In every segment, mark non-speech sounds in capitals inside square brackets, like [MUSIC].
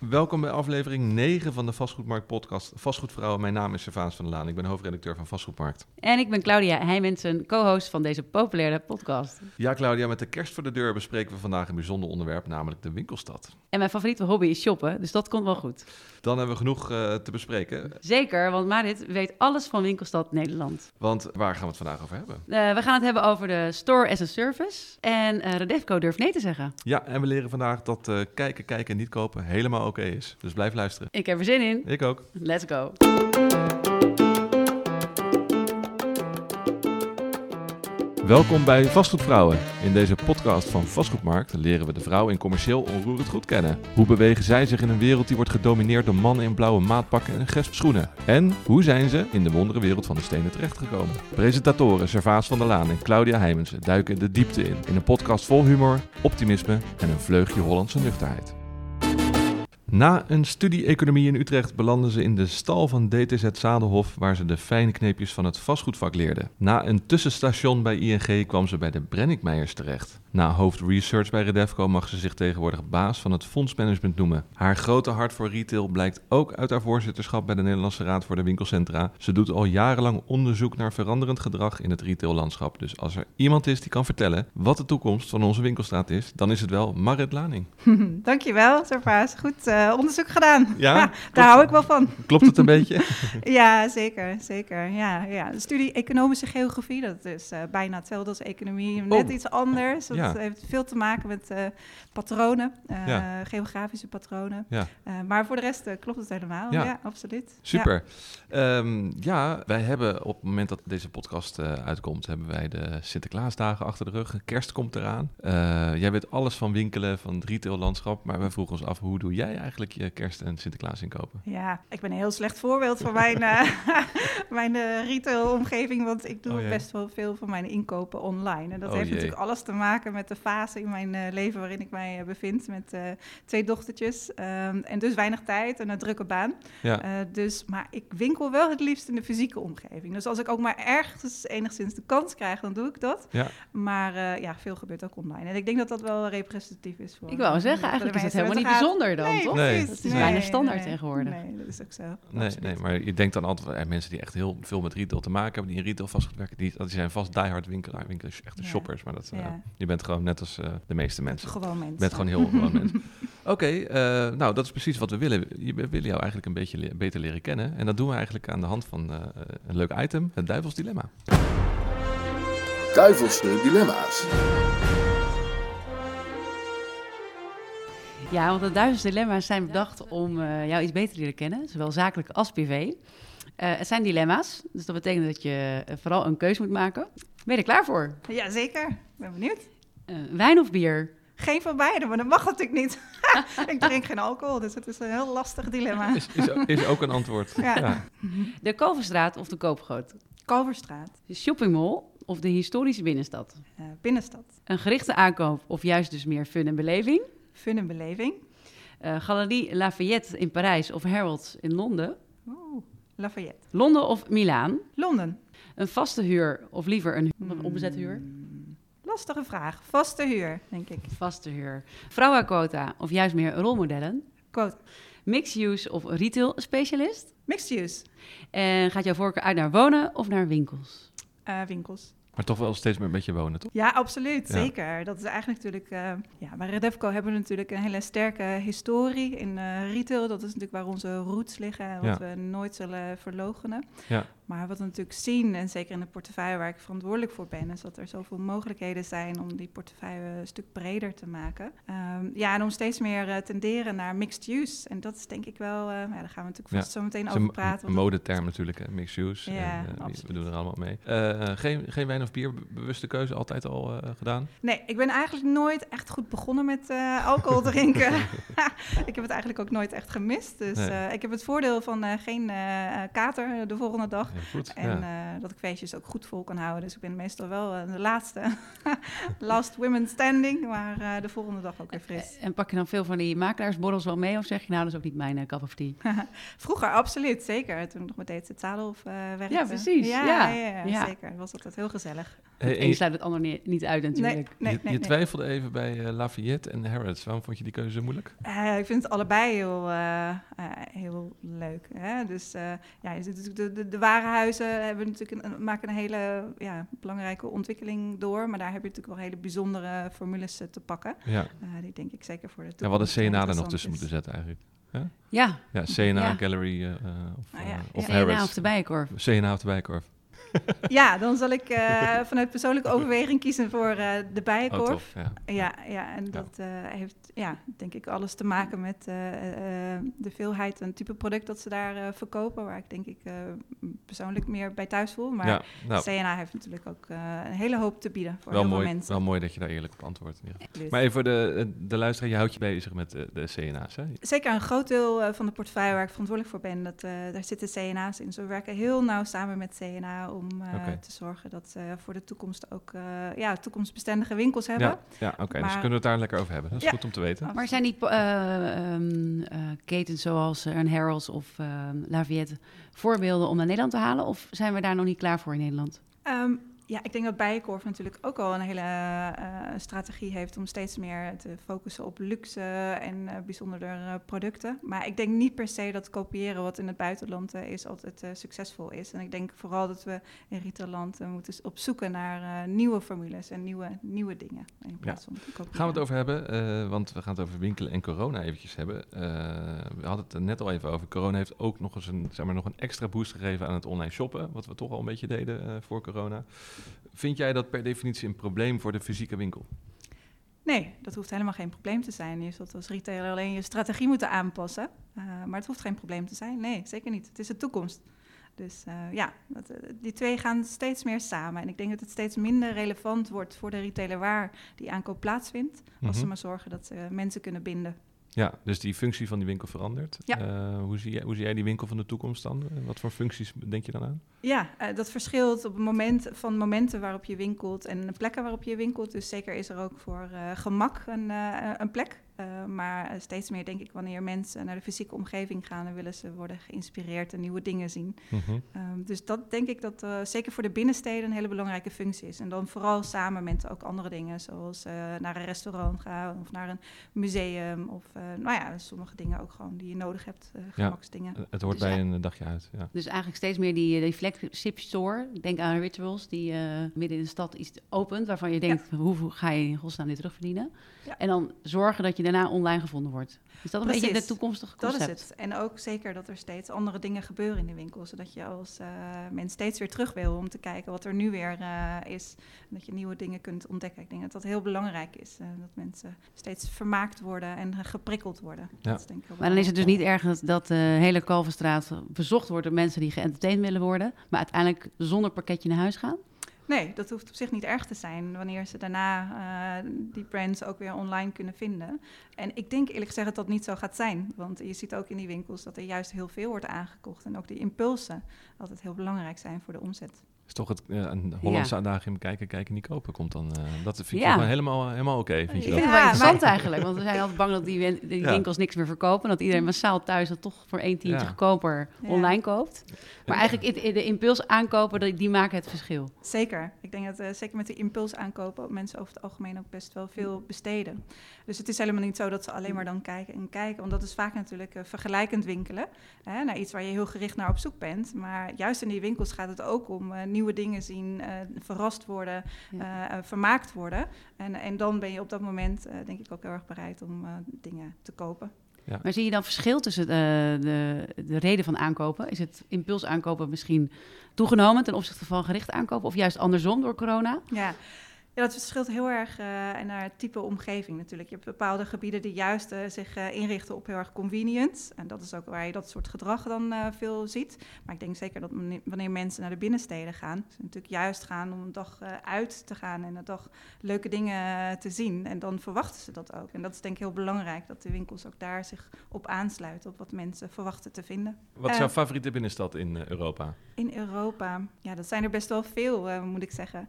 Welkom bij aflevering 9 van de Vastgoedmarkt podcast Vastgoedvrouwen. Mijn naam is Servaas van der Laan. Ik ben hoofdredacteur van Vastgoedmarkt. En ik ben Claudia Heijmensen, co-host van deze populaire podcast. Ja, Claudia, met de kerst voor de deur bespreken we vandaag een bijzonder onderwerp, namelijk de winkelstad. En mijn favoriete hobby is shoppen, dus dat komt wel goed. Dan hebben we genoeg uh, te bespreken. Zeker, want Marit weet alles van Winkelstad Nederland. Want waar gaan we het vandaag over hebben? Uh, we gaan het hebben over de Store as a Service. En uh, Redefco durft nee te zeggen. Ja, en we leren vandaag dat kijken, kijken en niet kopen helemaal oké okay is. Dus blijf luisteren. Ik heb er zin in. Ik ook. Let's go. Welkom bij Vastgoedvrouwen. In deze podcast van Vastgoedmarkt leren we de vrouw in commercieel onroerend goed kennen. Hoe bewegen zij zich in een wereld die wordt gedomineerd door mannen in blauwe maatpakken en gesp schoenen? En hoe zijn ze in de wondere wereld van de stenen terechtgekomen? Presentatoren Servaas van der Laan en Claudia Heijmensen duiken de diepte in. In een podcast vol humor, optimisme en een vleugje Hollandse nuchterheid. Na een studie economie in Utrecht belanden ze in de stal van DTZ Zadelhof, waar ze de fijne kneepjes van het vastgoedvak leerden. Na een tussenstation bij ING kwam ze bij de Brenninkmeijers terecht. Na hoofd research bij Redefco mag ze zich tegenwoordig baas van het fondsmanagement noemen. Haar grote hart voor retail blijkt ook uit haar voorzitterschap bij de Nederlandse Raad voor de Winkelcentra. Ze doet al jarenlang onderzoek naar veranderend gedrag in het retaillandschap. Dus als er iemand is die kan vertellen wat de toekomst van onze winkelstraat is, dan is het wel Marit Laning. [LAUGHS] Dankjewel, Servaas. Goed uh, onderzoek gedaan. Ja, [LAUGHS] daar hou ik wel van. Klopt het een beetje? [LAUGHS] ja, zeker. zeker. Ja, ja. De studie economische geografie, dat is uh, bijna hetzelfde als economie, net oh. iets anders. Dat heeft veel te maken met uh, patronen, geografische patronen. Ja. Maar voor de rest klopt het helemaal. Ja, absoluut. Super. Ja. Um, ja. wij hebben op het moment dat deze podcast uitkomt, hebben wij de Sinterklaasdagen achter de rug. Kerst komt eraan. jij weet alles van winkelen, van het retaillandschap, maar we vroegen ons af, hoe doe jij eigenlijk je kerst- en Sinterklaas inkopen? Ja, ik ben een heel slecht voorbeeld van mijn, [LAUGHS] mijn retailomgeving, want ik doe oh, best wel veel van mijn inkopen online. En dat oh, heeft jee. natuurlijk alles te maken met de fase in mijn uh, leven waarin ik mij uh, bevind met uh, twee dochtertjes. Um, en dus weinig tijd en een drukke baan. Ja. dus, maar ik winkel wel het liefst in de fysieke omgeving. Dus als ik ook maar ergens enigszins de kans krijg, dan doe ik dat. Ja. Maar ja, veel gebeurt ook online. En ik denk dat dat wel representatief is voor. Ik wou zeggen, eigenlijk is het helemaal niet bijzonder dan, nee, toch? Nee, dat is nee, bijna standaard nee, tegenwoordig. Nee, dat is ook zo. Nee, nee, maar je denkt dan altijd, er mensen die echt heel veel met retail te maken hebben, die in retail vastgoed werken, die, die zijn vast diehard winkelaar, winkels, echte shoppers. Maar dat, je bent gewoon net als uh, de meeste mensen. Gewoon mensen. Bent gewoon heel gewoon mensen. [LAUGHS] Oké, okay, uh, nou dat is precies wat we willen. We willen jou eigenlijk een beetje le beter leren kennen. En dat doen we eigenlijk aan de hand van uh, een leuk item, het Duivels Dilemma. Duivelse Dilemma's. Ja, want de Duivels Dilemma's zijn bedacht om uh, jou iets beter te leren kennen, zowel zakelijk als privé. Uh, het zijn dilemma's, dus dat betekent dat je vooral een keuze moet maken. Ben je er klaar voor? Ja, zeker. Ben benieuwd. Uh, wijn of bier? Geen van beide, maar dat mag natuurlijk niet. [LAUGHS] ik drink geen alcohol, dus het is een heel lastig dilemma. Is, is, is ook een antwoord. Ja. ja. De Kalverstraat of de Koopgoot? Kalverstraat. De shoppingmall of de historische binnenstad? Uh, binnenstad. Een gerichte aankoop of juist dus meer fun en beleving? Fun en beleving. Uh, Galerie Lafayette in Parijs of Harrods in Londen? Oeh, Lafayette. Londen of Milaan? Londen. Een vaste huur of liever een, een onbezette huur? Lastige vraag. Vaste huur, denk ik. Vaste huur. Vrouwenquota of juist meer rolmodellen? Quota. Mixed use of retail specialist? Mixed use. En gaat jouw voorkeur uit naar wonen of naar winkels? Uh, winkels. Maar toch wel steeds meer een beetje wonen, toch? Ja, absoluut. Zeker. Dat is eigenlijk natuurlijk... Uh, ja, bij Redefco hebben we natuurlijk een hele sterke historie in uh, retail. Dat is natuurlijk waar onze roots liggen en wat we nooit zullen verlogenen. Ja. Maar wat we natuurlijk zien, en zeker in de portefeuille waar ik verantwoordelijk voor ben, is dat er zoveel mogelijkheden zijn om die portefeuille een stuk breder te maken. Um, ja, en om steeds meer uh, tenderen naar mixed use. En dat is denk ik wel, uh, ja, daar gaan we natuurlijk vast zo meteen over praten. Een modeterm natuurlijk, hè? mixed use. Ja, en, uh, we doen er allemaal mee. geen, geen wijn of bier, bewuste keuze altijd al gedaan? Nee, ik ben eigenlijk nooit echt goed begonnen met alcohol [LAUGHS] drinken. [LAUGHS] [LAUGHS] ik heb het eigenlijk ook nooit echt gemist. Dus nee. ik heb het voordeel van geen kater de volgende dag. Goed. En ja. dat ik feestjes ook goed vol kan houden. Dus ik ben meestal wel de laatste, [LAUGHS] last women standing, maar de volgende dag ook weer fris. En pak je dan veel van die makelaarsborrels wel mee? Of zeg je nou, dat is ook niet mijn cup of tea? [LAUGHS] Vroeger absoluut, zeker. Toen ik nog met het Zadelhof werkte. Ja, precies. Ja, ja, ja, ja, zeker. Het was altijd heel gezellig. Hey, en je sluit het ander niet uit natuurlijk. Nee, nee, je, je twijfelde even bij Lafayette en Harrods. Waarom vond je die keuze moeilijk? ik vind het allebei heel, heel leuk. Hè? Dus uh, ja, de, de, de warenhuizen hebben natuurlijk een, maken een hele ja, belangrijke ontwikkeling door. Maar daar heb je natuurlijk wel hele bijzondere formules te pakken. Ja. Uh, die denk ik zeker voor de toekomst. Ja, we hadden CNA er nog tussen moeten zetten eigenlijk. Ja? Ja, ja CNA, Gallery uh, of, ah, ja. of ja. CNA of de Bijenkorf. CNA of de Bijenkorf ja, dan zal ik uh, vanuit persoonlijke overweging kiezen voor uh, de bijenkorf. Oh, ja. ja. Ja, en dat uh, heeft ja, denk ik alles te maken met de veelheid en type product dat ze daar verkopen, waar ik denk ik persoonlijk meer bij thuis voel. Maar ja, nou. CNA heeft natuurlijk ook een hele hoop te bieden voor wel heel mooi, veel mensen. Wel mooi dat je daar eerlijk op antwoordt. Maar even voor de, de luisteraar, je houdt je bezig met de, de CNA's, hè? Zeker, een groot deel van de portefeuille waar ik verantwoordelijk voor ben, dat, daar zitten CNA's in. Dus we werken heel nauw samen met CNA om om te zorgen dat ze voor de toekomst ook uh, ja, toekomstbestendige winkels hebben. Ja, ja oké. Dus kunnen we het daar lekker over hebben. Dat is goed om te weten. Maar zijn die uh, um, ketens zoals een Harrods of ehm, Laviette voorbeelden om naar Nederland te halen? Of zijn we daar nog niet klaar voor in Nederland? Um, ja, ik denk dat Bijenkorf natuurlijk ook al een hele uh, strategie heeft om steeds meer te focussen op luxe en uh, bijzondere producten. Maar ik denk niet per se dat kopiëren wat in het buitenland is altijd succesvol is. En ik denk vooral dat we in retailland moeten op zoeken naar nieuwe formules en nieuwe, nieuwe dingen. In plaats ja. van gaan we het over hebben, want we gaan het over winkelen en corona eventjes hebben. we hadden het er net al even over. Corona heeft ook nog eens een, zeg maar, nog een extra boost gegeven aan het online shoppen, wat we toch al een beetje deden voor corona. Vind jij dat per definitie een probleem voor de fysieke winkel? Nee, dat hoeft helemaal geen probleem te zijn. Je zult als retailer alleen je strategie moeten aanpassen. Uh, maar het hoeft geen probleem te zijn. Nee, zeker niet. Het is de toekomst. Dus uh, ja, dat, uh, die twee gaan steeds meer samen. En ik denk dat het steeds minder relevant wordt voor de retailer waar die aankoop plaatsvindt. Als mm -hmm. ze maar zorgen dat ze mensen kunnen binden. Ja, dus die functie van die winkel verandert. Ja. Uh, hoe, zie jij, hoe zie jij die winkel van de toekomst dan? Wat voor functies denk je dan aan? Ja, uh, dat verschilt op het moment van momenten waarop je winkelt en plekken waarop je winkelt. Dus zeker is er ook voor uh, gemak een, een plek. Uh, maar steeds meer denk ik wanneer mensen naar de fysieke omgeving gaan, dan willen ze worden geïnspireerd en nieuwe dingen zien. Mm -hmm. um, dus dat denk ik dat uh, zeker voor de binnensteden een hele belangrijke functie is. En dan vooral samen met ook andere dingen, zoals uh, naar een restaurant gaan of naar een museum. Of nou ja, sommige dingen ook gewoon die je nodig hebt, gemaksdingen. Ja, het hoort dus bij ja. een dagje uit. Ja. Dus eigenlijk steeds meer die, die flagship store. Denk aan Rituals, die midden in de stad iets opent, waarvan je denkt, ja. hoe ga je in godsnaam dit terugverdienen? En dan zorgen dat je daarna online gevonden wordt. Is dat een Precies. beetje de toekomstige concept? Dat is het. En ook zeker dat er steeds andere dingen gebeuren in de winkel. Zodat je als uh, mens steeds weer terug wil om te kijken wat er nu weer uh, is. En dat je nieuwe dingen kunt ontdekken. Ik denk dat dat heel belangrijk is. Uh, dat mensen steeds vermaakt worden en geprikkeld worden. Ja. Dat is denk ik maar dan is het dus niet erg dat, dat de hele Kalverstraat bezocht wordt door mensen die geëntertained willen worden. Maar uiteindelijk zonder pakketje naar huis gaan? Nee, dat hoeft op zich niet erg te zijn wanneer ze daarna uh, die brands ook weer online kunnen vinden. En ik denk eerlijk gezegd dat dat niet zo gaat zijn. Want je ziet ook in die winkels dat er juist heel veel wordt aangekocht. En ook die impulsen altijd heel belangrijk zijn voor de omzet is toch het, uh, een Hollandse ja. in kijken, kijken, niet kopen komt dan. Uh, dat vind ik ja. helemaal, helemaal oké. Okay, vind je dat? Ja, wel interessant eigenlijk, want we zijn altijd bang dat die, die winkels niks meer verkopen. Dat iedereen massaal thuis dat toch voor één tientje goedkoper online koopt. Maar eigenlijk de impuls aankopen, die maken het verschil. Zeker. Ik denk dat uh, zeker met de impuls aankopen mensen over het algemeen ook best wel veel besteden. Dus het is helemaal niet zo dat ze alleen maar dan kijken en kijken. Want dat is vaak natuurlijk vergelijkend winkelen. Hè, naar iets waar je heel gericht naar op zoek bent. Maar juist in die winkels gaat het ook om nieuwe dingen zien, uh, verrast worden, ja. uh, vermaakt worden. En, en dan ben je op dat moment, uh, denk ik, ook heel erg bereid om dingen te kopen. Ja. Maar zie je dan verschil tussen de, de reden van aankopen? Is het impuls aankopen misschien toegenomen ten opzichte van gericht aankopen? Of juist andersom door corona? Ja. Ja, dat verschilt heel erg uh, naar het type omgeving natuurlijk. Je hebt bepaalde gebieden die juist uh, zich uh, inrichten op heel erg convenience. En dat is ook waar je dat soort gedrag dan veel ziet. Maar ik denk zeker dat wanneer mensen naar de binnensteden gaan, ze natuurlijk juist gaan om een dag uit te gaan en een dag leuke dingen te zien. En dan verwachten ze dat ook. En dat is denk ik heel belangrijk, dat de winkels ook daar zich op aansluiten, op wat mensen verwachten te vinden. Wat is jouw favoriete binnenstad in Europa? In Europa, ja, dat zijn er best wel veel, moet ik zeggen.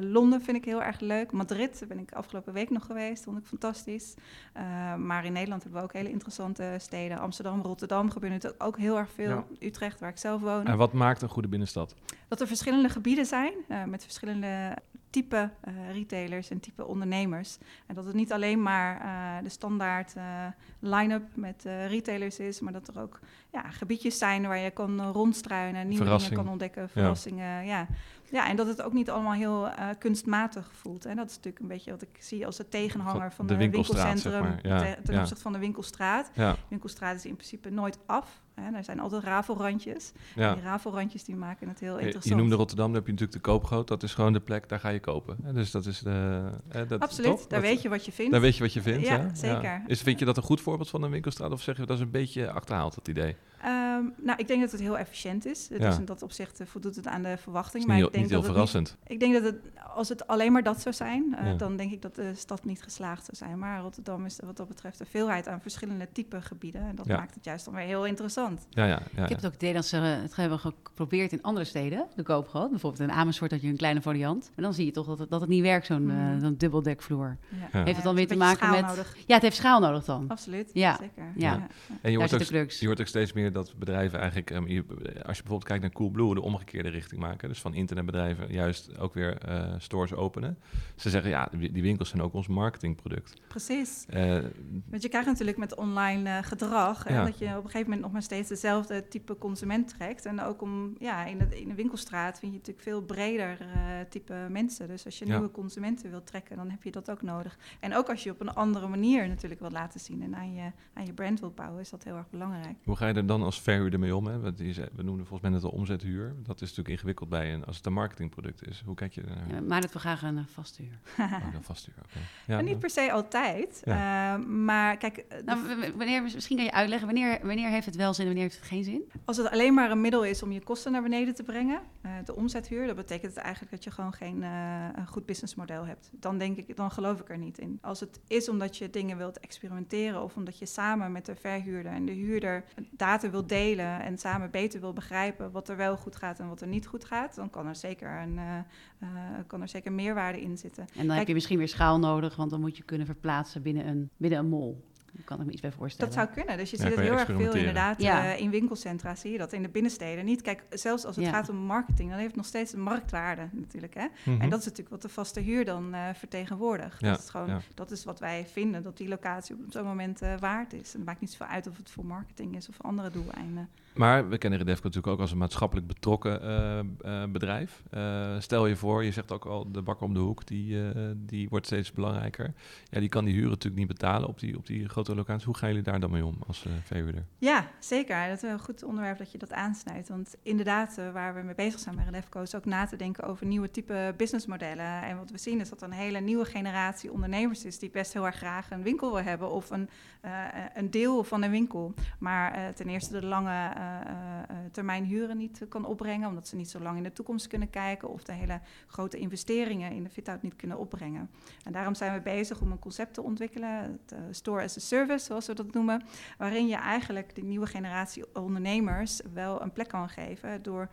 Londen vind ik heel erg leuk. Madrid ben ik afgelopen week nog geweest, vond ik fantastisch. Uh, maar in Nederland hebben we ook hele interessante steden. Amsterdam, Rotterdam gebeurt het ook heel erg veel. Utrecht, waar ik zelf woon. En wat maakt een goede binnenstad? Dat er verschillende gebieden zijn uh, met verschillende type uh, retailers en type ondernemers. En dat het niet alleen maar uh, de standaard uh, line-up met retailers is, maar dat er ook ja, gebiedjes zijn waar je kan rondstruinen, nieuwe dingen kan ontdekken, verrassingen. Ja. ja. En dat het ook niet allemaal heel kunstmatig voelt. En dat is natuurlijk een beetje wat ik zie als de tegenhanger van, de, de winkelcentrum zeg maar. ten, ten opzichte van de winkelstraat. De winkelstraat is in principe nooit af. Hè, er zijn altijd rafelrandjes. Ja. die rafelrandjes die maken het heel interessant. Je noemde Rotterdam, daar heb je natuurlijk de koopgoot. Dat is gewoon de plek, daar ga je kopen. Dus dat is de... dat, Absoluut, daar weet je wat je vindt. Daar weet je wat je vindt, ja. zeker. Is, vind je dat een goed voorbeeld van een winkelstraat? Of zeg je dat is een beetje achterhaald, dat idee? Um, nou, ik denk dat het heel efficiënt is. Het is in dat opzicht uh, voldoet het aan de verwachting. maar niet, ik denk niet heel dat verrassend. Niet, ik denk dat het, als het alleen maar dat zou zijn, uh, dan denk ik dat de stad niet geslaagd zou zijn. Maar Rotterdam is wat dat betreft een veelheid aan verschillende type gebieden. En dat maakt het juist dan weer heel interessant. Ja, ja, ik heb het ook idee dat ze het hebben geprobeerd in andere steden, de koopgroot. Bijvoorbeeld in Amersfoort had je een kleine variant. En dan zie je toch dat het, dat het niet werkt, zo'n mm. uh, dubbeldekvloer. Heeft het dan weer te maken met... Nodig. Ja, het heeft schaal nodig dan. Absoluut, ja. zeker. Ja. En je hoort, ook, je hoort ook steeds meer dat bedrijven eigenlijk, um, je, als je bijvoorbeeld kijkt naar Coolblue, de omgekeerde richting maken. Dus van internetbedrijven juist ook weer uh, stores openen. Ze zeggen, ja, die winkels zijn ook ons marketingproduct. Precies. Uh, Want je krijgt natuurlijk met online uh, gedrag, ja. dat je op een gegeven moment nog maar steeds dezelfde type consument trekt. En ook om, ja, in de, in de winkelstraat vind je natuurlijk veel breder type mensen. Dus als je nieuwe consumenten wilt trekken, dan heb je dat ook nodig. En ook als je op een andere manier natuurlijk wilt laten zien en aan je, aan je brand wilt bouwen, is dat heel erg belangrijk. Hoe ga je er dan als verhuurder mee om? Hè? We, we noemen volgens mij net al omzethuur. Dat is natuurlijk ingewikkeld bij een, als het een marketingproduct is. Hoe kijk je daar ja, maar dat we graag een vaste huur. [LAUGHS] oh, een vaste huur, oké. Ja, niet per se altijd. Ja. Uh, maar kijk... Eh, nou, wanneer, misschien kan je uitleggen, wanneer, wanneer heeft het wel zin en wanneer heeft het geen zin? Als het alleen maar een middel is om je kosten naar beneden te brengen, uh, de omzethuur, dat betekent het eigenlijk dat je gewoon geen uh, goed businessmodel hebt. Dan denk ik, dan geloof ik er niet in. Als het is omdat je dingen wilt experimenteren of omdat je samen met de verhuurder en de huurder data wilt delen en samen beter wil begrijpen wat er wel goed gaat en wat er niet goed gaat, dan kan er zeker, een, uh, uh, kan er zeker meerwaarde in zitten. En dan heb je misschien weer schaal nodig, want dan moet je kunnen verplaatsen binnen een, binnen een mol kan ik me iets bij voorstellen. Dat zou kunnen. Dus je ziet het heel erg veel inderdaad ja. uh, in winkelcentra. Zie je dat in de binnensteden niet. Kijk, zelfs als het gaat om marketing, dan heeft het nog steeds een marktwaarde natuurlijk. Hè? Mhm. En dat is natuurlijk wat de vaste huur dan uh, vertegenwoordigt. Dat, is gewoon, dat is wat wij vinden, dat die locatie op zo'n moment uh, waard is. En het maakt niet zoveel uit of het voor marketing is of andere doeleinden. Maar we kennen Redefco natuurlijk ook als een maatschappelijk betrokken bedrijf. stel je voor, je zegt ook al, de bakker om de hoek, die, die wordt steeds belangrijker. Ja, die kan die huren natuurlijk niet betalen op die, op die grote locatie. Hoe gaan jullie daar dan mee om als verhuurder? Ja, zeker. Dat is een goed onderwerp dat je dat aansnijdt. Want inderdaad, waar we mee bezig zijn bij Redefco... is ook na te denken over nieuwe type businessmodellen. En wat we zien is dat er een hele nieuwe generatie ondernemers is... die best heel erg graag een winkel wil hebben... of een, een deel van een winkel. Maar ten eerste de lange termijn huren niet kan opbrengen... omdat ze niet zo lang in de toekomst kunnen kijken... of de hele grote investeringen in de fit-out niet kunnen opbrengen. En daarom zijn we bezig om een concept te ontwikkelen... Het, Store as a Service, zoals we dat noemen, waarin je eigenlijk de nieuwe generatie ondernemers wel een plek kan geven door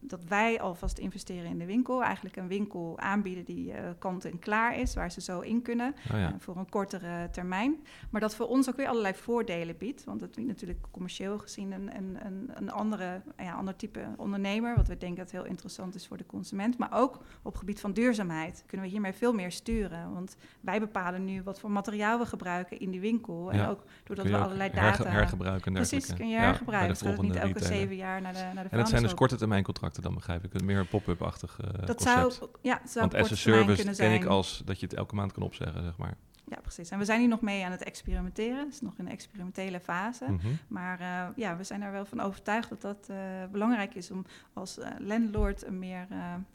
dat wij alvast investeren in de winkel, eigenlijk een winkel aanbieden die uh, kant en klaar is, waar ze zo in kunnen oh ja. uh, voor een kortere termijn. Maar dat voor ons ook weer allerlei voordelen biedt, want het biedt natuurlijk commercieel gezien een, een, een, een andere, ja, ander type ondernemer, wat we denken dat heel interessant is voor de consument. Maar ook op gebied van duurzaamheid kunnen we hiermee veel meer sturen, want wij bepalen nu wat voor materiaal we gebruiken in die winkel. En ook doordat we allerlei data... hergebruiken. Precies, kun je hergebruiken. Ja, niet elke zeven jaar naar de, naar de En dat zijn dus korte termijn contracten dan, begrijp ik. Meer een pop-up-achtig uh, Dat zou, ja, zou Want as a service ken ik als dat je het elke maand kan opzeggen, zeg maar. Ja, precies. En we zijn hier nog mee aan het experimenteren. Het is nog in de experimentele fase. Mhm. Maar uh, ja, we zijn er wel van overtuigd dat dat uh, belangrijk is om als uh, landlord een meer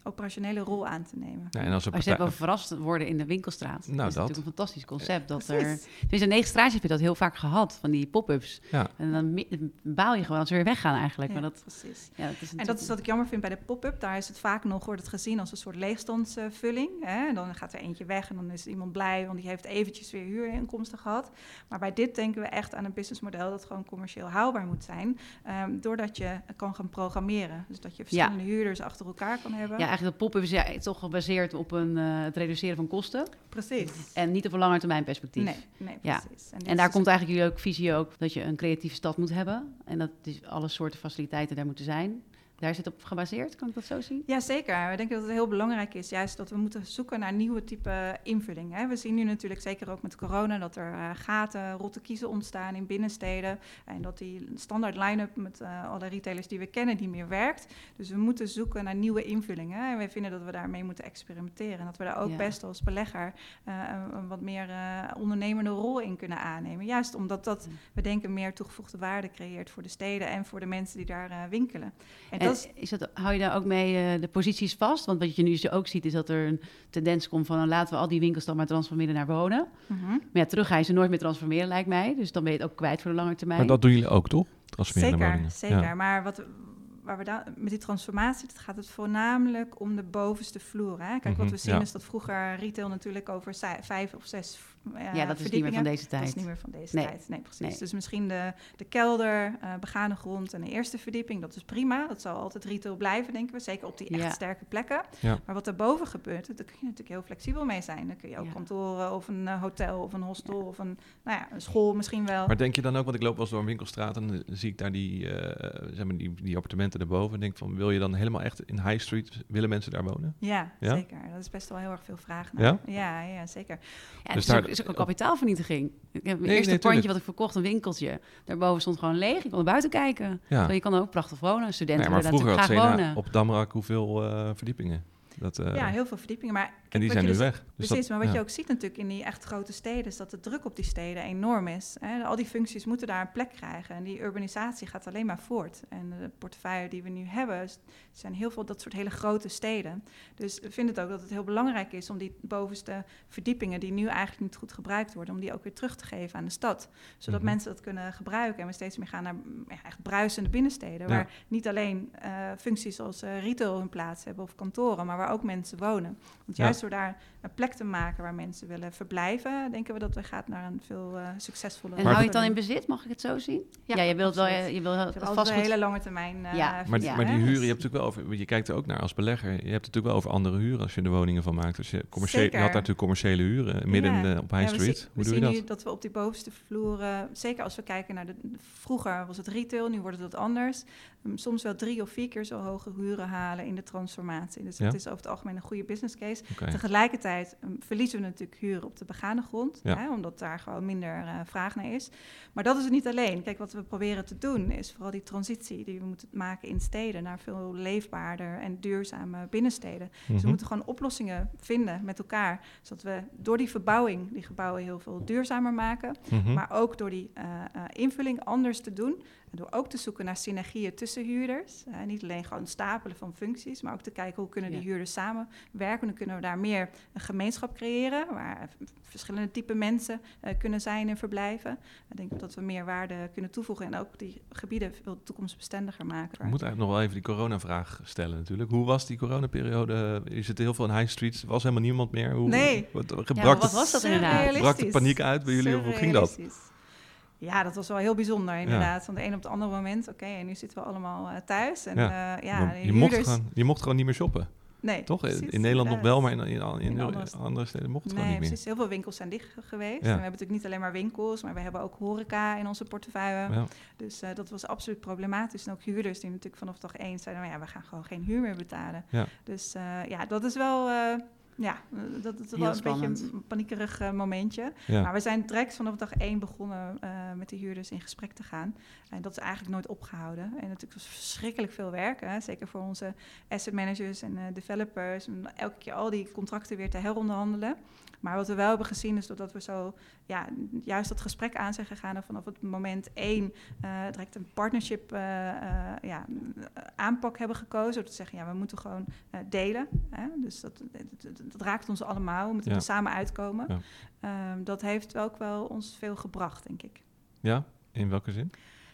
operationele rol aan te nemen. Ja, en als, als je over verrast worden in de winkelstraat. Nou, dat is natuurlijk een fantastisch concept. Dat er, dus in negen straatjes heb je dat heel vaak gehad, van die pop-ups. Ja. En dan baal je gewoon als ze weer weggaan eigenlijk. Ja, maar dat, precies. Ja, dat is en dat is wat ik jammer vind bij de pop-up. Daar is het vaak nog, wordt het gezien als een soort leegstandsvulling. Hè? Dan gaat er eentje weg en dan is iemand blij, want die heeft eventjes weer huurinkomsten gehad. Maar bij dit denken we echt aan een businessmodel dat gewoon commercieel haalbaar moet zijn. Um, doordat je kan gaan programmeren. Dus dat je verschillende huurders achter elkaar kan hebben. Ja, eigenlijk dat pop is ja, toch gebaseerd op een, uh, het reduceren van kosten. Precies. En niet op een lange termijn perspectief. Nee, nee precies. Ja. En, en daar komt eigenlijk jullie ook visie ook dat je een creatieve stad moet hebben. En dat dus alle soorten faciliteiten daar moeten zijn. Daar zit op gebaseerd, kan ik dat zo zien? Ja, zeker. We denken dat het heel belangrijk is, juist dat we moeten zoeken naar nieuwe type invulling. Hè. We zien nu natuurlijk, zeker ook met corona, dat er uh, gaten, rotte kiezen ontstaan in binnensteden. En dat die standaard line-up met uh, alle retailers die we kennen niet meer werkt. Dus we moeten zoeken naar nieuwe invullingen. En wij vinden dat we daarmee moeten experimenteren. En dat we daar ook best als belegger uh, een wat meer ondernemende rol in kunnen aannemen. Juist omdat dat, we denken, meer toegevoegde waarde creëert voor de steden en voor de mensen die daar winkelen. En, en is dat, hou je daar ook mee uh, de posities vast? Want wat je nu dus ook ziet, is dat er een tendens komt van... Nou, laten we al die winkels dan maar transformeren naar wonen. Mm Maar ja, terug ga je ze nooit meer transformeren, lijkt mij. Dus dan ben je het ook kwijt voor de lange termijn. Maar dat doen jullie ook, toch? Transformeren zeker, naar woningen. Zeker, ja. maar wat, waar we dan, met die transformatie het gaat het voornamelijk om de bovenste vloer. Hè? Kijk, wat mhm, we zien is dat vroeger retail natuurlijk over vijf of zes uh, Ja, dat is niet meer van deze tijd. Dat is niet meer van deze nee. tijd. Nee, precies. Dus misschien de, de kelder, uh, begane grond en de eerste verdieping, dat is prima. Dat zal altijd retail blijven, denken we. Zeker op die echt sterke plekken. Ja. Maar wat daarboven gebeurt, daar kun je natuurlijk heel flexibel mee zijn. Dan kun je ook kantoren of een uh, hotel of een hostel of een, nou ja, een school misschien wel. Maar denk je dan ook, want ik loop wel eens door een winkelstraat en dan zie ik daar die, zeg maar die, die appartementen appartementen denk van, wil je dan helemaal echt in High Street, willen mensen daar wonen? Ja, zeker. Dat is best wel heel erg veel vraag naar. Ja? Ja, ja zeker. Ja, dus daar is ook een kapitaalvernietiging. Ik heb het eerste nee, pandje wat ik verkocht, een winkeltje. Daarboven stond gewoon leeg. Ik kon er buiten kijken. Ja. je kan er ook prachtig wonen. Studenten nee, maar vroeger had graag wonen. op Damrak hoeveel uh, verdiepingen? Dat, uh, ja, heel veel verdiepingen. Maar en die zijn nu dus, weg. Dus precies, maar wat je ook ziet natuurlijk in die echt grote steden... is dat de druk op die steden enorm is. Hè. Al die functies moeten daar een plek krijgen. En die urbanisatie gaat alleen maar voort. En de portefeuille die we nu hebben... zijn heel veel dat soort hele grote steden. Dus we vinden het ook dat het heel belangrijk is... om die bovenste verdiepingen... die nu eigenlijk niet goed gebruikt worden... om die ook weer terug te geven aan de stad. Zodat mhm. mensen dat kunnen gebruiken. En we steeds meer gaan naar ja, echt bruisende binnensteden... waar niet alleen uh, functies als uh, retail hun plaats hebben of kantoren... maar waar ook mensen wonen. Want juist door daar een plek te maken waar mensen willen verblijven, denken we dat we gaat naar een veel uh, succesvoller. En hou je het dan in bezit, mag ik het zo zien? Ja, ja je wilt wel, je, je wil vast een hele lange termijn. Uh, ja. Maar, ja. maar die huren, je hebt natuurlijk wel over, je kijkt er ook naar als belegger, je hebt het natuurlijk wel over andere huren als je er woningen van maakt. Dus je, commerciële, je had daar natuurlijk commerciële huren midden in, op High Street. We Hoe doe je dat? nu dat we op die bovenste vloeren, zeker als we kijken naar de, vroeger was het retail, nu wordt het wat anders. Um, soms wel drie of vier keer zo hoge huren halen in de transformatie. Dus dat is over het algemeen een goede business case. Okay. Tegelijkertijd um, verliezen we natuurlijk huren op de begane grond, ja. hè, omdat daar gewoon minder uh, vraag naar is. Maar dat is het niet alleen. Kijk, wat we proberen te doen is vooral die transitie die we moeten maken in steden naar veel leefbaarder en duurzame binnensteden. Mm -hmm. Dus we mhm. moeten gewoon oplossingen vinden met elkaar, zodat we door die verbouwing die gebouwen heel veel duurzamer maken, mm -hmm. maar ook door die uh, uh, invulling anders te doen, door ook te zoeken naar synergieën tussen huurders. Uh, niet alleen gewoon stapelen van functies, maar ook te kijken hoe kunnen die ja. huurders samenwerken. Dan kunnen we daar meer een gemeenschap creëren, waar verschillende type mensen uh, kunnen zijn en verblijven. Ik denk dat we meer waarde kunnen toevoegen en ook die gebieden veel toekomstbestendiger maken. We moeten eigenlijk nog wel even die coronavraag stellen natuurlijk. Hoe was die coronaperiode? Je zit heel veel in high streets, er was helemaal niemand meer. Hoe, nee. Wat, ja, wat was dat inderdaad? Brak de paniek uit bij jullie of hoe ging dat? Ja, dat was wel heel bijzonder inderdaad. Van de een op het andere moment, oké, en nu zitten we allemaal uh, thuis. En, ja. Uh, ja je, mocht gewoon, je mocht gewoon niet meer shoppen. Nee, Toch? Precies, in Nederland nog wel, maar in, in, in, in andere, andere, steden mocht het nee, gewoon niet precies. Heel veel winkels zijn dicht geweest. En we hebben natuurlijk niet alleen maar winkels, maar we hebben ook horeca in onze portefeuille. Dus uh, dat was absoluut problematisch. En ook huurders die natuurlijk vanaf dag één zeiden, nou ja, we gaan gewoon geen huur meer betalen. Dus ja, dat is wel ja, dat is wel een beetje een paniekerig momentje. Maar we zijn direct vanaf dag één begonnen met de huurders in gesprek te gaan. En dat is eigenlijk nooit opgehouden. En natuurlijk was verschrikkelijk veel werk, hè? zeker voor onze asset managers en developers. Om elke keer al die contracten weer te heronderhandelen. Maar wat we wel hebben gezien is dat we zo ja, juist dat gesprek aan zijn gegaan en vanaf het moment één uh, direct een partnership uh, uh, ja, aanpak hebben gekozen. Door te zeggen, ja, we moeten gewoon delen. Hè? Dus dat, dat, dat, raakt ons allemaal, we moeten er samen uitkomen. Ja. Um, dat heeft ook wel ons veel gebracht, denk ik. Ja, in welke zin?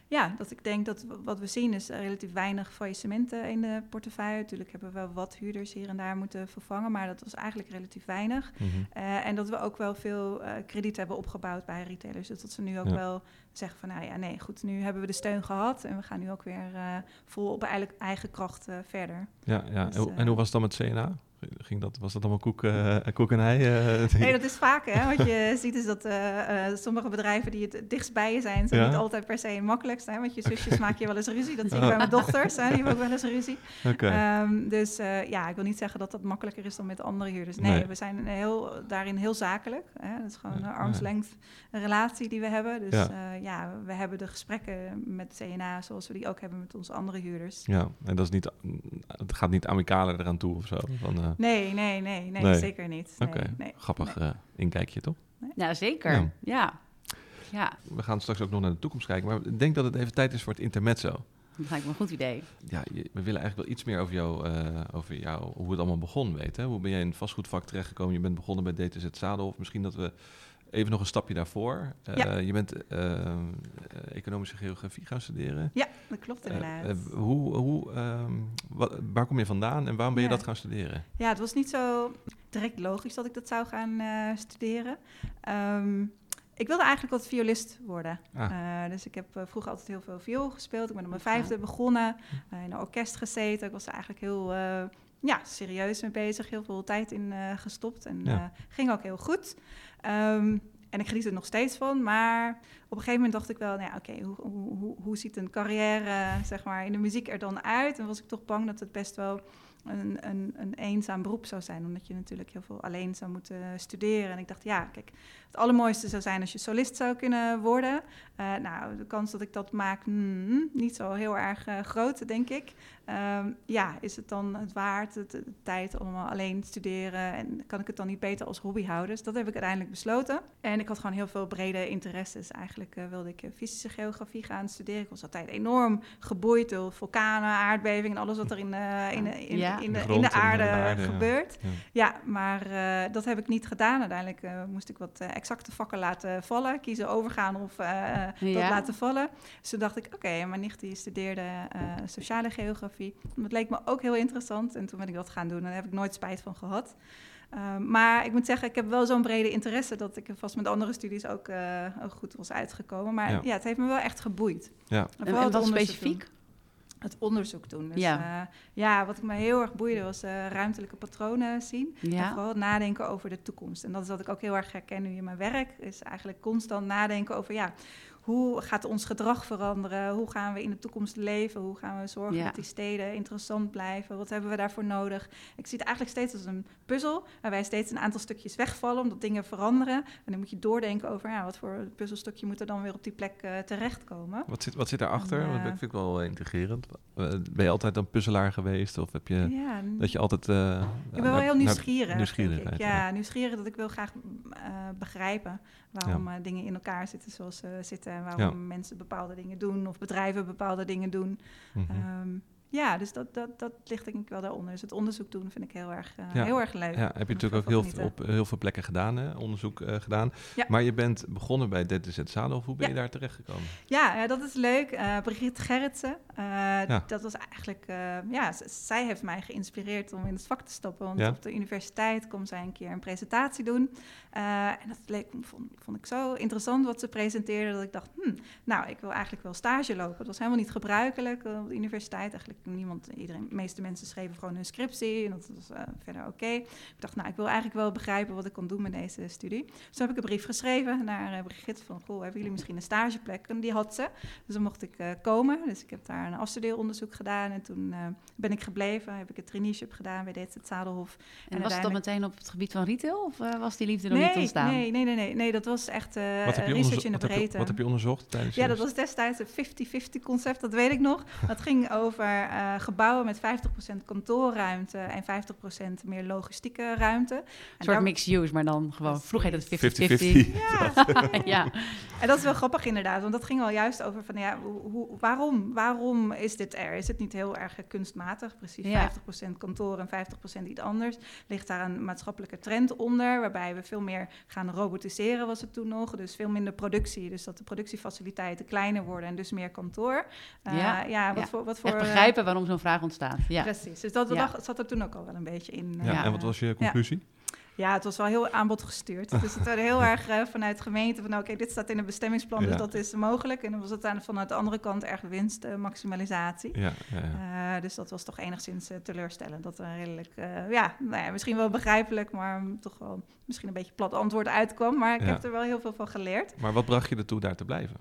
Ja, dat ik denk dat wat we zien is relatief weinig faillissementen in de portefeuille. Natuurlijk hebben we wel wat huurders hier en daar moeten vervangen, maar dat was eigenlijk relatief weinig. Mhm. Eh, en dat we ook wel veel uh, krediet hebben opgebouwd bij retailers. Dus dat ze nu ook wel zeggen van, nou ja, nee, goed, nu hebben we de steun gehad en we gaan nu ook weer uh, vol op eigen kracht verder. Ja, ja. Dus, en hoe was het dan met CNA? Ging dat, was dat allemaal koek, uh, koek en ei? Uh, nee, dat is vaak. Hè? Wat je [LAUGHS] ziet is dat uh, sommige bedrijven die het dichtst bij je zijn, zijn niet altijd per se makkelijkst. Hè? Want je [LAUGHS] zusjes maak je wel eens ruzie. Dat zie ik bij mijn dochters. Hè? Die hebben ook wel eens ruzie. Okay. Um, dus ja, ik wil niet zeggen dat dat makkelijker is dan met andere huurders. Nee, nee. we zijn heel, daarin heel zakelijk. Hè? Dat is gewoon een armslength relatie die we hebben. Dus ja. ja, we hebben de gesprekken met CNA zoals we die ook hebben met onze andere huurders. Ja, en dat is niet, het gaat niet amicaler eraan toe of zo? Van, Nee, nee, nee, nee, zeker niet. Oké, grappig uh, inkijkje toch? Ja, zeker. Ja. ja. We gaan straks ook nog naar de toekomst kijken, maar ik denk dat het even tijd is voor het intermezzo. Dat lijkt me een goed idee. Ja, we willen eigenlijk wel iets meer over jou, uh, over jou hoe het allemaal begon weten. Hoe ben jij in het vastgoedvak terechtgekomen? Je bent begonnen bij DTZ Zadelhof. Misschien dat we Even nog een stapje daarvoor. Uh, je bent uh, economische geografie gaan studeren. Ja, dat klopt inderdaad. hoe, hoe, ehm, wat, waar kom je vandaan en waarom ben je dat gaan studeren? Ja, het was niet zo direct logisch dat ik dat zou gaan studeren. Um, ik wilde eigenlijk wat violist worden. Ah. dus ik heb vroeger altijd heel veel viool gespeeld. Ik ben op mijn vijfde begonnen, in een orkest gezeten. Ik was eigenlijk heel ja, serieus mee bezig, heel veel tijd in gestopt en ging ook heel goed. Ehm, en ik geniet er nog steeds van. Maar op een gegeven moment dacht ik wel, nou ja, oké, hoe, hoe, hoe, hoe, ziet een carrière zeg maar, in de muziek er dan uit? En was ik toch bang dat het best wel een, een, een eenzaam beroep zou zijn. Omdat je natuurlijk heel veel alleen zou moeten studeren. En ik dacht, ja, kijk, het allermooiste zou zijn als je solist zou kunnen worden. Uh, nou, de kans dat ik dat maak, mm, niet zo heel erg uh, groot, denk ik. Um, ja, is het dan het waard, de tijd allemaal alleen studeren? En kan ik het dan niet beter als hobby houden? Dus dat heb ik uiteindelijk besloten. En ik had gewoon heel veel brede interesses. Eigenlijk uh, wilde ik fysische geografie gaan studeren. Ik was altijd enorm geboeid door vulkanen, aardbevingen en alles wat er in, in, in, ja. in, de, in, de, aarde, gebeurt. Ja, ja maar dat heb ik niet gedaan. Uiteindelijk moest ik wat exacte vakken laten vallen. Kiezen overgaan of dat laten vallen. Dus toen dacht ik, oké, mijn nicht die studeerde sociale geografie dat leek me ook heel interessant en toen ben ik dat gaan doen en daar heb ik nooit spijt van gehad. Ehm, maar ik moet zeggen, ik heb wel zo'n brede interesse dat ik vast met andere studies ook, uh, ook goed was uitgekomen. Maar ja. het heeft me wel echt geboeid. Ja. En, en wat specifiek? Het onderzoek doen. Dus, ja. Uh, ja, wat ik me heel erg boeide was uh, ruimtelijke patronen zien. Ja. En vooral nadenken over de toekomst. En dat is wat ik ook heel erg herken nu in mijn werk. Is eigenlijk constant nadenken over ja, hoe gaat ons gedrag veranderen? Hoe gaan we in de toekomst leven? Hoe gaan we zorgen dat die steden interessant blijven? Wat hebben we daarvoor nodig? Ik zie het eigenlijk steeds als een puzzel, waarbij steeds een aantal stukjes wegvallen omdat dingen veranderen. En dan moet je doordenken over ja, wat voor puzzelstukje moet er dan weer op die plek uh, terechtkomen. Wat zit, wat zit daarachter? Uh, dat vind ik wel integrerend. Eh, ben je altijd een puzzelaar geweest? Of heb je ja, dat je altijd. Uh, ik ben wel heel nieuwsgierig. Nieuwsgierig. Ja, nieuwsgierig dat ik wil graag begrijpen waarom dingen in elkaar zitten zoals ze zitten waarom mensen bepaalde dingen doen of bedrijven bepaalde dingen doen. Mhm. Ehm, ja, dus dat, dat, dat ligt denk ik wel daaronder. Dus het onderzoek doen vind ik heel erg, uh, heel erg leuk. Ja, heb je natuurlijk ook heel veel, op heel veel plekken gedaan, hè? onderzoek uh, gedaan. Ja. Maar je bent begonnen bij DTZ Zadel. Hoe ben je daar terechtgekomen? Ja, ja, dat is leuk. Uh, Brigitte Gerritsen, dat was eigenlijk... ja, zij heeft mij geïnspireerd om in het vak te stoppen. Want op de universiteit kwam zij een keer een presentatie doen. En dat leek, vond, vond ik zo interessant wat ze presenteerde... dat ik dacht, hm, nou, ik wil eigenlijk wel stage lopen. Dat was helemaal niet gebruikelijk op de universiteit. Eigenlijk niemand, iedereen, de meeste mensen schreven gewoon hun scriptie en dat was uh, verder oké. Ik dacht, nou, ik wil eigenlijk wel begrijpen wat ik kon doen met deze studie. Dus toen heb ik een brief geschreven naar uh, Brigitte van, goh, hebben jullie misschien een stageplek? En die had ze, dus dan mocht ik komen. Dus ik heb daar een afstudeeronderzoek gedaan. En toen ben ik gebleven, heb ik het traineeship gedaan bij DZ Zadelhof. En, en was het dan meteen op het gebied van retail? Of was die liefde nog niet ontstaan? Nee, nee, nee, nee, nee. Dat was echt research in de breedte. wat heb je onderzocht tijdens Ja, dat was destijds een 50-50 concept, dat weet ik nog. [LAUGHS] Dat ging over gebouwen met 50% kantoorruimte en 50% meer logistieke ruimte. Een soort mixed use, maar dan gewoon, vroeg heet het 50-50. [LAUGHS] Ja. [LAUGHS] ja. En dat is wel grappig inderdaad, want dat ging wel juist over van, ja, hoe, waarom, waarom is dit er? Is het niet heel erg kunstmatig? Precies, ja. 50% kantoor en 50% iets anders. Ligt daar een maatschappelijke trend onder, waarbij we veel meer gaan robotiseren, was het toen nog. Dus veel minder productie, dus dat de productiefaciliteiten kleiner worden en dus meer kantoor. Uh, ja. ja, wat voor... Wat voor Echt begrijpen waarom zo'n vraag ontstaat. Ja. Precies, dus dat, dat zat er toen ook al wel een beetje in. Ja, en wat was je conclusie? Ja, het was wel heel aanbodgestuurd. Dus het werd heel [LAUGHS] erg uh, vanuit de gemeente van... oké, dit staat in het bestemmingsplan, dus dat is mogelijk. En dan was het aan, vanuit de andere kant erg winstmaximalisatie. Ja, ja, uh, dus dat was toch enigszins uh, teleurstellend. Dat er redelijk, ja, nou ja, misschien wel begrijpelijk... maar toch wel misschien een beetje plat antwoord uitkwam. Maar ik heb er wel heel veel van geleerd. Maar wat bracht je ertoe daar te blijven?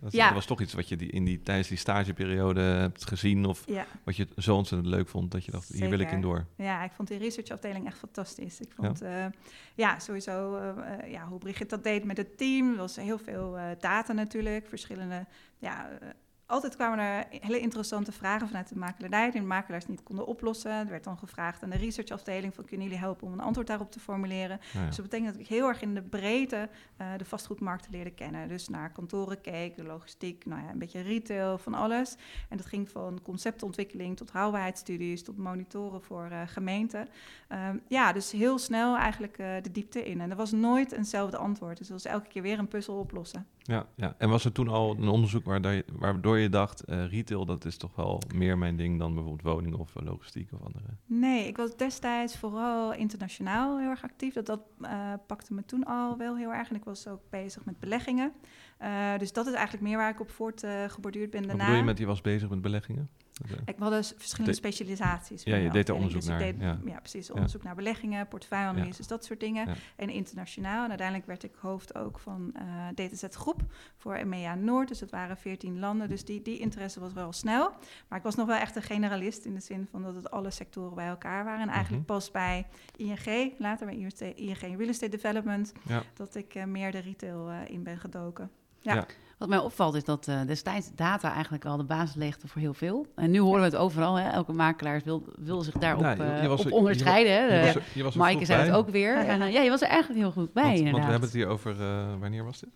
Dat, ja. was toch iets wat je die, in die, tijdens die stageperiode hebt gezien of wat je zo ontzettend leuk vond dat je dacht, hier wil ik in door. Ja, ik vond die researchafdeling echt fantastisch. Ik vond, ja, uh, ja sowieso uh, ja, hoe Brigitte dat deed met het team. Er was heel veel uh, data natuurlijk, verschillende ja, altijd kwamen er hele interessante vragen vanuit de makelaardij die de makelaars niet konden oplossen. Er werd dan gevraagd aan de researchafdeling van kunnen jullie helpen om een antwoord daarop te formuleren. Dus dat betekent dat ik heel erg in de breedte uh, de vastgoedmarkten leerde kennen. Dus naar kantoren keek, de logistiek, nou ja, een beetje retail, van alles. En dat ging van conceptontwikkeling tot haalbaarheidsstudies, tot monitoren voor uh, gemeenten. Um, ja, dus heel snel eigenlijk uh, de diepte in. En er was nooit eenzelfde antwoord. Dus dat was elke keer weer een puzzel oplossen. Ja, ja. en was er toen al een onderzoek waardoor je dacht, uh, retail dat is toch wel meer mijn ding dan bijvoorbeeld woning of uh, logistiek of andere? Nee, ik was destijds vooral internationaal heel erg actief. Dat, dat uh, pakte me toen al wel heel erg. En ik was ook bezig met beleggingen. dus dat is eigenlijk meer waar ik op voortgeborduurd ben daarna. Wat bedoel je met, je was bezig met beleggingen? Ik had dus verschillende specialisaties. Ja, je deed daar onderzoek dus naar. Deed, ja. ja. precies. Onderzoek naar beleggingen, portefeuilleanalyses, dat soort dingen. En internationaal. En uiteindelijk werd ik hoofd ook van uh, DataZ Groep voor EMEA Noord. Dus dat waren veertien landen. Dus die, die interesse was wel snel. Maar ik was nog wel echt een generalist in de zin van dat het alle sectoren bij elkaar waren. En eigenlijk mhm. pas bij ING, later bij ING Real Estate Development, dat ik uh, meer de retail uh, in ben gedoken. ja. Wat mij opvalt is dat uh, destijds data eigenlijk al de basis legde voor heel veel. En nu horen we het overal. Hè? Elke makelaar wil, wil zich daarop op onderscheiden. Je, je was, Maaike zei het ook weer. En, uh, ja, je was er eigenlijk heel goed bij, want, inderdaad. Want we hebben het hier over... wanneer was dit?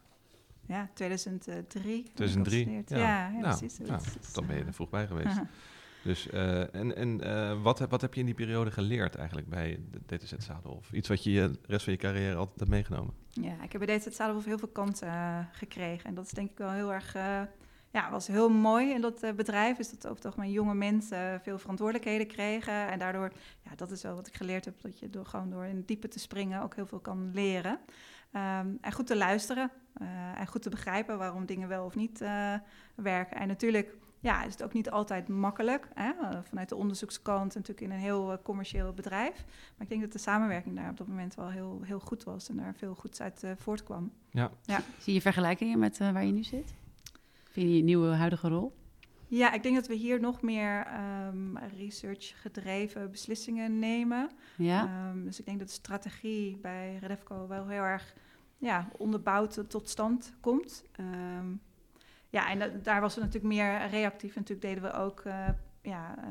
Ja, 2003. 2003? Ja, ja, ja nou, precies. Nou, dan ben je er vroeg bij geweest. [LAUGHS] Dus, uh, en en uh, wat, wat heb je in die periode geleerd eigenlijk bij de DTZ Zadelhof? Iets wat je de rest van je carrière altijd hebt meegenomen? Ja, ik heb bij DTZ Zadelhof heel veel kansen uh, gekregen. En dat is denk ik wel heel erg, ja, was heel mooi in dat bedrijf. Is dat over het algemeen jonge mensen veel verantwoordelijkheden kregen. En daardoor, ja, dat is wel wat ik geleerd heb, dat je door gewoon door in het diepe te springen ook heel veel kan leren. Um, en goed te luisteren en goed te begrijpen waarom dingen wel of niet werken. En natuurlijk ja, is het ook niet altijd makkelijk. Hè? Eh, vanuit de onderzoekskant natuurlijk in een heel uh, commercieel bedrijf. Maar ik denk dat de samenwerking daar op dat moment wel heel, heel goed was en daar veel goeds uit uh, voortkwam. Ja. ja. Zie je vergelijkingen met waar je nu zit? Vind je je nieuwe huidige rol? Ja, ik denk dat we hier nog meer um, research gedreven beslissingen nemen. Ja. Um, dus ik denk dat de strategie bij Redefco wel heel erg ja, onderbouwd tot stand komt. Um, ja, en daar was het natuurlijk meer reactief. Natuurlijk deden we ook uh, ja, uh,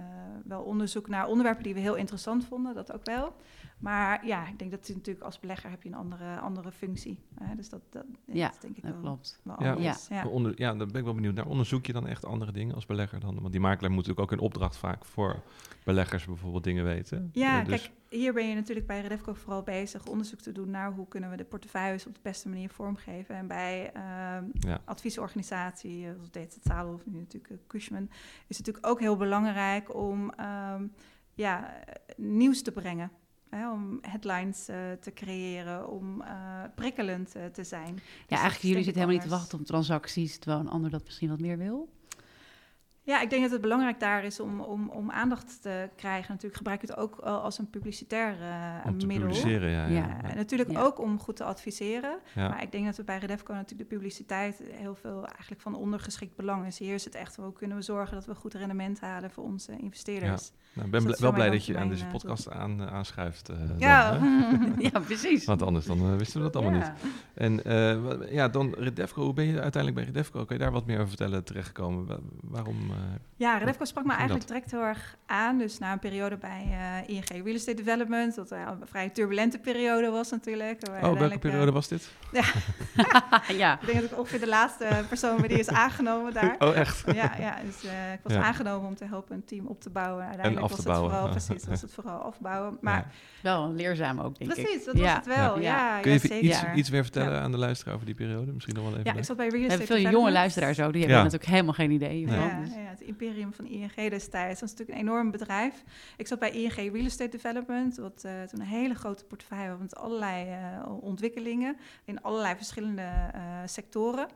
wel onderzoek naar onderwerpen die we heel interessant vonden, dat ook wel. Maar ja, ik denk dat je natuurlijk als belegger heb je een andere, andere functie. Hè? Dus dat, dat, ja, dat denk ik dat wel, klopt. Wel ja. Ja. Ja. Onder, ja, daar ben ik wel benieuwd naar. Onderzoek je dan echt andere dingen als belegger dan? Want die makelaar moet natuurlijk ook een opdracht vaak voor beleggers bijvoorbeeld dingen weten. Ja, dus... kijk, hier ben je natuurlijk bij Redefco vooral bezig onderzoek te doen naar hoe kunnen we de portefeuilles op de beste manier vormgeven. En bij uh, adviesorganisatie, zoals DZ Zadel of nu natuurlijk uh, Cushman, is het natuurlijk ook heel belangrijk om um, ja, nieuws te brengen. Hè, om headlines uh, te creëren, om uh, prikkelend uh, te zijn. Ja, dus eigenlijk jullie zitten helemaal niet te wachten op transacties, terwijl een ander dat misschien wat meer wil. Ja, ik denk dat het belangrijk daar is om, om, om aandacht te krijgen. Natuurlijk gebruik je het ook als een publicitair uh, om te middel. publiceren, ja. ja. ja. En natuurlijk ook om goed te adviseren. Maar ik denk dat we bij Redefco natuurlijk de publiciteit heel veel eigenlijk van ondergeschikt belang is. Hier is het echt, hoe kunnen we zorgen dat we goed rendement halen voor onze investeerders. Nou, ik ben dus wel blij dat je aan deze eh, podcast aan, aanschuift. Uh, ja. [LAUGHS] ja, precies. Want anders dan, wisten we dat allemaal niet. En ja, dan Redefco, hoe ben je uiteindelijk bij Redefco? Kan je daar wat meer over vertellen terechtgekomen? Waarom eh, ja, Redefco sprak me eigenlijk direct heel erg aan. Dus na een periode bij uh, ING Real Estate Development, dat een vrij turbulente periode was natuurlijk. Oh, welke periode eh, was dit? [LAUGHS] Ja. [LAUGHS] ja. ik denk dat ik ongeveer de laatste persoon ben die is aangenomen daar. Oh, echt? Ja, ja dus ik was aangenomen om te helpen een team op te bouwen. Uiteindelijk en af te was bouwen. Het vooral, precies, was [LAUGHS] het vooral afbouwen. Maar wel leerzaam ook, denk precies, ik. Precies, dat was het wel. Ja. Kun je even iets, iets meer vertellen aan de luisteraar over die periode? Misschien nog wel even. Ja, ik zat bij Real Estate We hebben veel jonge luisteraars ook, die hebben natuurlijk helemaal geen idee. Ja, ja, het imperium van ING destijds. Dat is natuurlijk een enorm bedrijf. Ik zat bij ING Real Estate Development, wat uh, toen een hele grote portefeuille had met allerlei uh, ontwikkelingen in allerlei verschillende sectoren.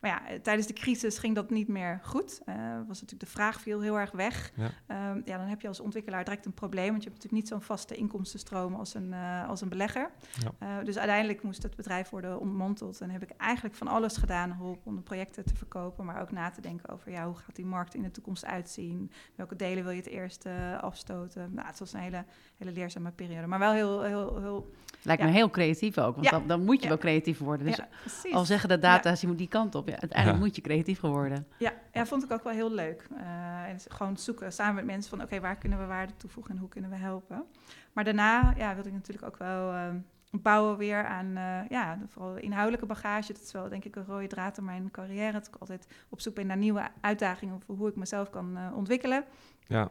Maar ja, tijdens de crisis ging dat niet meer goed. Uh, was natuurlijk de vraag viel heel erg weg. Ja. Um, ja. dan heb je als ontwikkelaar direct een probleem, want je hebt natuurlijk niet zo'n vaste inkomstenstroom als een, uh, als een belegger. Ja. Uh, dus uiteindelijk moest het bedrijf worden ontmanteld en heb ik eigenlijk van alles gedaan om de projecten te verkopen, maar ook na te denken over ja, hoe gaat die markt in de toekomst uitzien? Welke delen wil je het eerst afstoten? Nou, het was een hele, hele leerzame periode, maar wel heel, heel, heel Lijkt me heel creatief ook, want dan, dan, moet je wel creatief worden. Dus al zeggen de data's, je moet die kant op. Ja, uiteindelijk moet je creatief geworden. Ja, ja, vond ik ook wel heel leuk. Uh, en gewoon zoeken samen met mensen van... oké, waar kunnen we waarde toevoegen en hoe kunnen we helpen? Maar daarna ja, wilde ik natuurlijk ook wel... Uh, bouwen weer aan uh, ja, vooral inhoudelijke bagage. Dat is wel denk ik een rode draad in mijn carrière. Dat ik altijd op zoek ben naar nieuwe uitdagingen... of hoe ik mezelf kan ontwikkelen. Ja.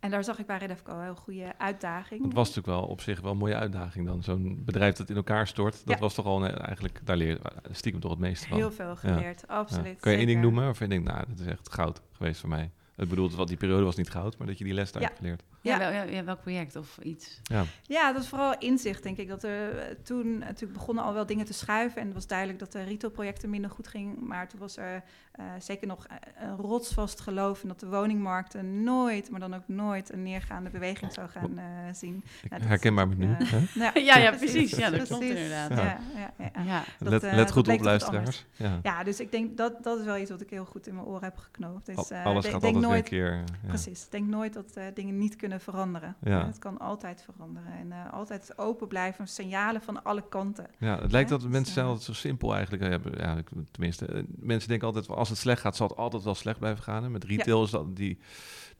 En daar zag ik bij Redefco een heel goede uitdaging. Het was natuurlijk wel op zich wel een mooie uitdaging dan. Zo'n bedrijf dat in elkaar stort, dat was toch al eigenlijk, daar leer stiekem toch het meeste van. Heel veel geleerd, absoluut. Ja. Kan je één ding noemen of je denkt, nou, dat is echt goud geweest voor mij? Het bedoelt, wat die periode was niet goud, maar dat je die les daar hebt geleerd. Ja, wel, ja, welk project of iets? Ja. ja, dat is vooral inzicht, denk ik. Dat er eh, toen natuurlijk begonnen al wel dingen te schuiven. En het was duidelijk dat de retailprojecten minder goed gingen. Maar toen was er uh, zeker nog eh, een rotsvast geloof in dat de woningmarkten nooit, maar dan ook nooit, een neergaande beweging zou gaan uh, zien. Nou, herkenbaar met nu. Nou, [LAUGHS] [LAUGHS] ja, ja, precies. Ja, dat klopt inderdaad. Ja. Ja, ja, let, let goed op, luisteraars. Ja. ja, dus ik denk dat dat is wel iets wat ik heel goed in mijn oren heb geknoopt. Dus, Alles gaat altijd nooit, een keer. Precies. Denk nooit dat dingen niet kunnen veranderen. Ja. Het kan altijd veranderen. En uh, altijd open blijven, signalen van alle kanten. Ja, het lijkt dat dus, mensen zijn altijd zo simpel eigenlijk. Ja, tenminste, eh, mensen denken altijd, als het slecht gaat, zal het altijd wel slecht blijven gaan. met retail is dat die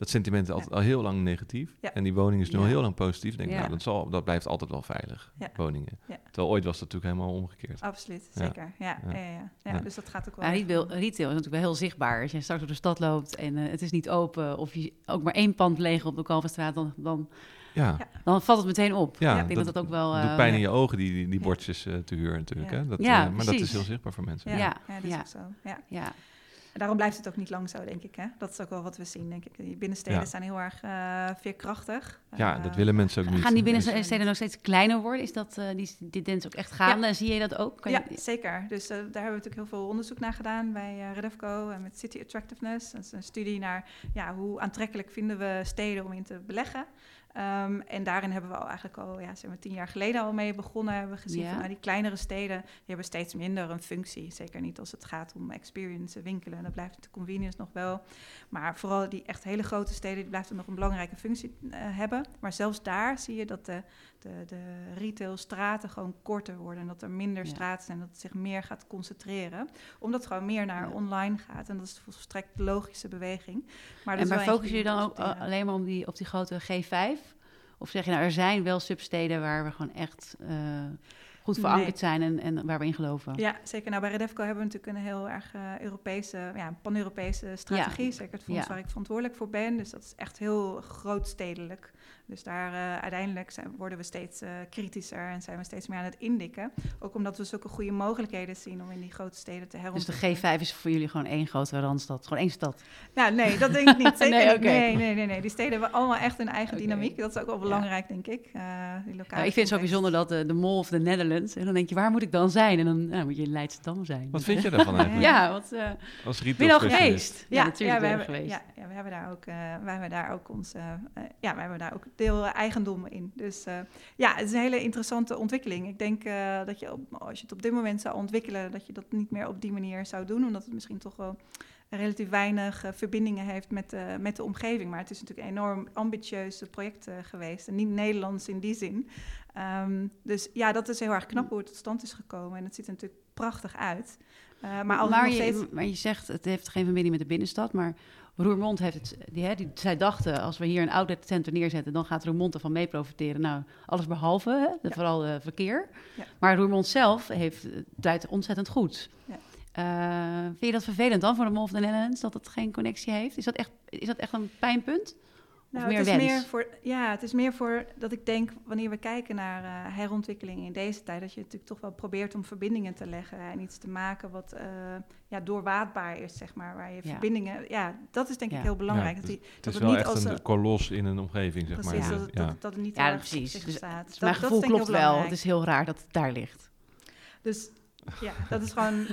dat sentiment is altijd al heel lang negatief. En die woning is nu al heel lang positief. Denk, nou, dat, zal, dat blijft altijd wel veilig, woningen. Terwijl ooit was dat natuurlijk helemaal omgekeerd. Absoluut, zeker. Ja. Ja. Ja. Dus dat gaat ook wel. retail, retail is natuurlijk wel heel zichtbaar. Als je straks door de stad loopt en uh, het is niet open... of je ook maar één pand leeg op de Kalverstraat... dan, dan ja. dan valt het meteen op. Ja, ik denk dat, dat ook wel... Uh, doet pijn in je ogen, die, die, die bordjes uh, te huur natuurlijk. Hè? Dat, ja, maar dat is heel zichtbaar voor mensen. Ja, ja. dat is ook zo. Ja. Daarom blijft het ook niet lang zo, denk ik. Hè? Dat is ook wel wat we zien, denk ik. Die binnensteden zijn heel erg uh, veerkrachtig. Ja, dat willen mensen ook niet. Gaan die binnensteden nog steeds kleiner worden? Is dat uh, die, die tendens ook echt gaande? Ja. Zie je dat ook? Kan ja, je... zeker. Dus uh, daar hebben we natuurlijk heel veel onderzoek naar gedaan bij Redefco en met City Attractiveness. Dat is een studie naar ja, hoe aantrekkelijk vinden we steden om in te beleggen. Um, en daarin hebben we al eigenlijk al, ja, zijn we tien jaar geleden al mee begonnen. Hebben we gezien ja. van nou, die kleinere steden, die hebben steeds minder een functie. Zeker niet als het gaat om experience winkelen. Dan blijft de convenience nog wel. Maar vooral die echt hele grote steden, die blijven nog een belangrijke functie uh, hebben. Maar zelfs daar zie je dat de, de, de retailstraten gewoon korter worden. En dat er minder ja. straten zijn, dat het zich meer gaat concentreren. Omdat het gewoon meer naar ja. online gaat. En dat is volstrekt logische beweging. Maar, en maar focus je dan ook alleen maar om die, op die grote G5? Of zeg je nou, er zijn wel substeden waar we gewoon echt uh, goed verankerd nee. zijn en, en waar we in geloven? Ja, zeker. Nou, bij Redefco hebben we natuurlijk een heel erg uh, Europese, ja, pan-Europese strategie. Ja. Zeker het fonds ja. waar ik verantwoordelijk voor ben. Dus dat is echt heel grootstedelijk. Dus daar uh, uiteindelijk zijn, worden we steeds uh, kritischer en zijn we steeds meer aan het indikken. Ook omdat we zulke goede mogelijkheden zien om in die grote steden te herontwikkelen. Dus de G5 is voor jullie gewoon één grote randstad, gewoon één stad? Nou, nee, dat denk ik niet. [LAUGHS] Zeker nee, okay. nee, nee, nee, nee, Die steden hebben allemaal echt een eigen okay. dynamiek. Dat is ook wel belangrijk, ja. denk ik. Uh, die lokale nou, ik vind het zo bijzonder dat de, de Mall of the Netherlands. En dan denk je, waar moet ik dan zijn? En dan nou, moet je in Leidschendam zijn. Wat vind je [LAUGHS] daarvan eigenlijk? ja, wat... Uh, Als ben je al geweest? Ja, ja natuurlijk ja, we hebben, geweest. Ja, ja, we hebben daar ook, uh, wij hebben daar ook ons, uh, ja, we hebben daar ook deel eigendom in. Dus ja, het is een hele interessante ontwikkeling. Ik denk dat je, op, als je het op dit moment zou ontwikkelen, dat je dat niet meer op die manier zou doen, omdat het misschien toch wel relatief weinig uh, verbindingen heeft met, uh, met de omgeving. Maar het is natuurlijk een enorm ambitieus project uh, geweest. En niet Nederlands in die zin. Um, dus ja, dat is heel erg knap hoe het tot stand is gekomen. En het ziet er natuurlijk prachtig uit. maar, maar, je, steeds... maar je zegt, het heeft geen verbinding met de binnenstad. Maar Roermond heeft het... Die, hè, die, zij dachten, als we hier een outletcentrum neerzetten... dan gaat Roermond ervan mee profiteren. Nou, alles behalve, hè, ja. vooral verkeer. Ja. Maar Roermond zelf heeft, draait ontzettend goed. Ja. Uh, vind je dat vervelend dan voor de Mall of the Netherlands dat het geen connectie heeft? Is dat echt, is dat echt een pijnpunt? Nou, meer het is meer voor, ja, het is meer voor dat ik denk, wanneer we kijken naar uh, herontwikkeling in deze tijd, dat je natuurlijk toch wel probeert om verbindingen te leggen en iets te maken wat uh, ja, doorwaadbaar is, zeg maar. Waar je ja. verbindingen, ja, dat is denk ik heel belangrijk. Ja, dat, die, het dat is het wel niet echt als een kolos in een omgeving, zeg precies, maar. Dat, het, dat, dat het niet ja, precies. Dus, staat. Dus mijn gevoel klopt wel. Het is heel raar dat het daar ligt. Dus ja, dat is gewoon... [LAUGHS]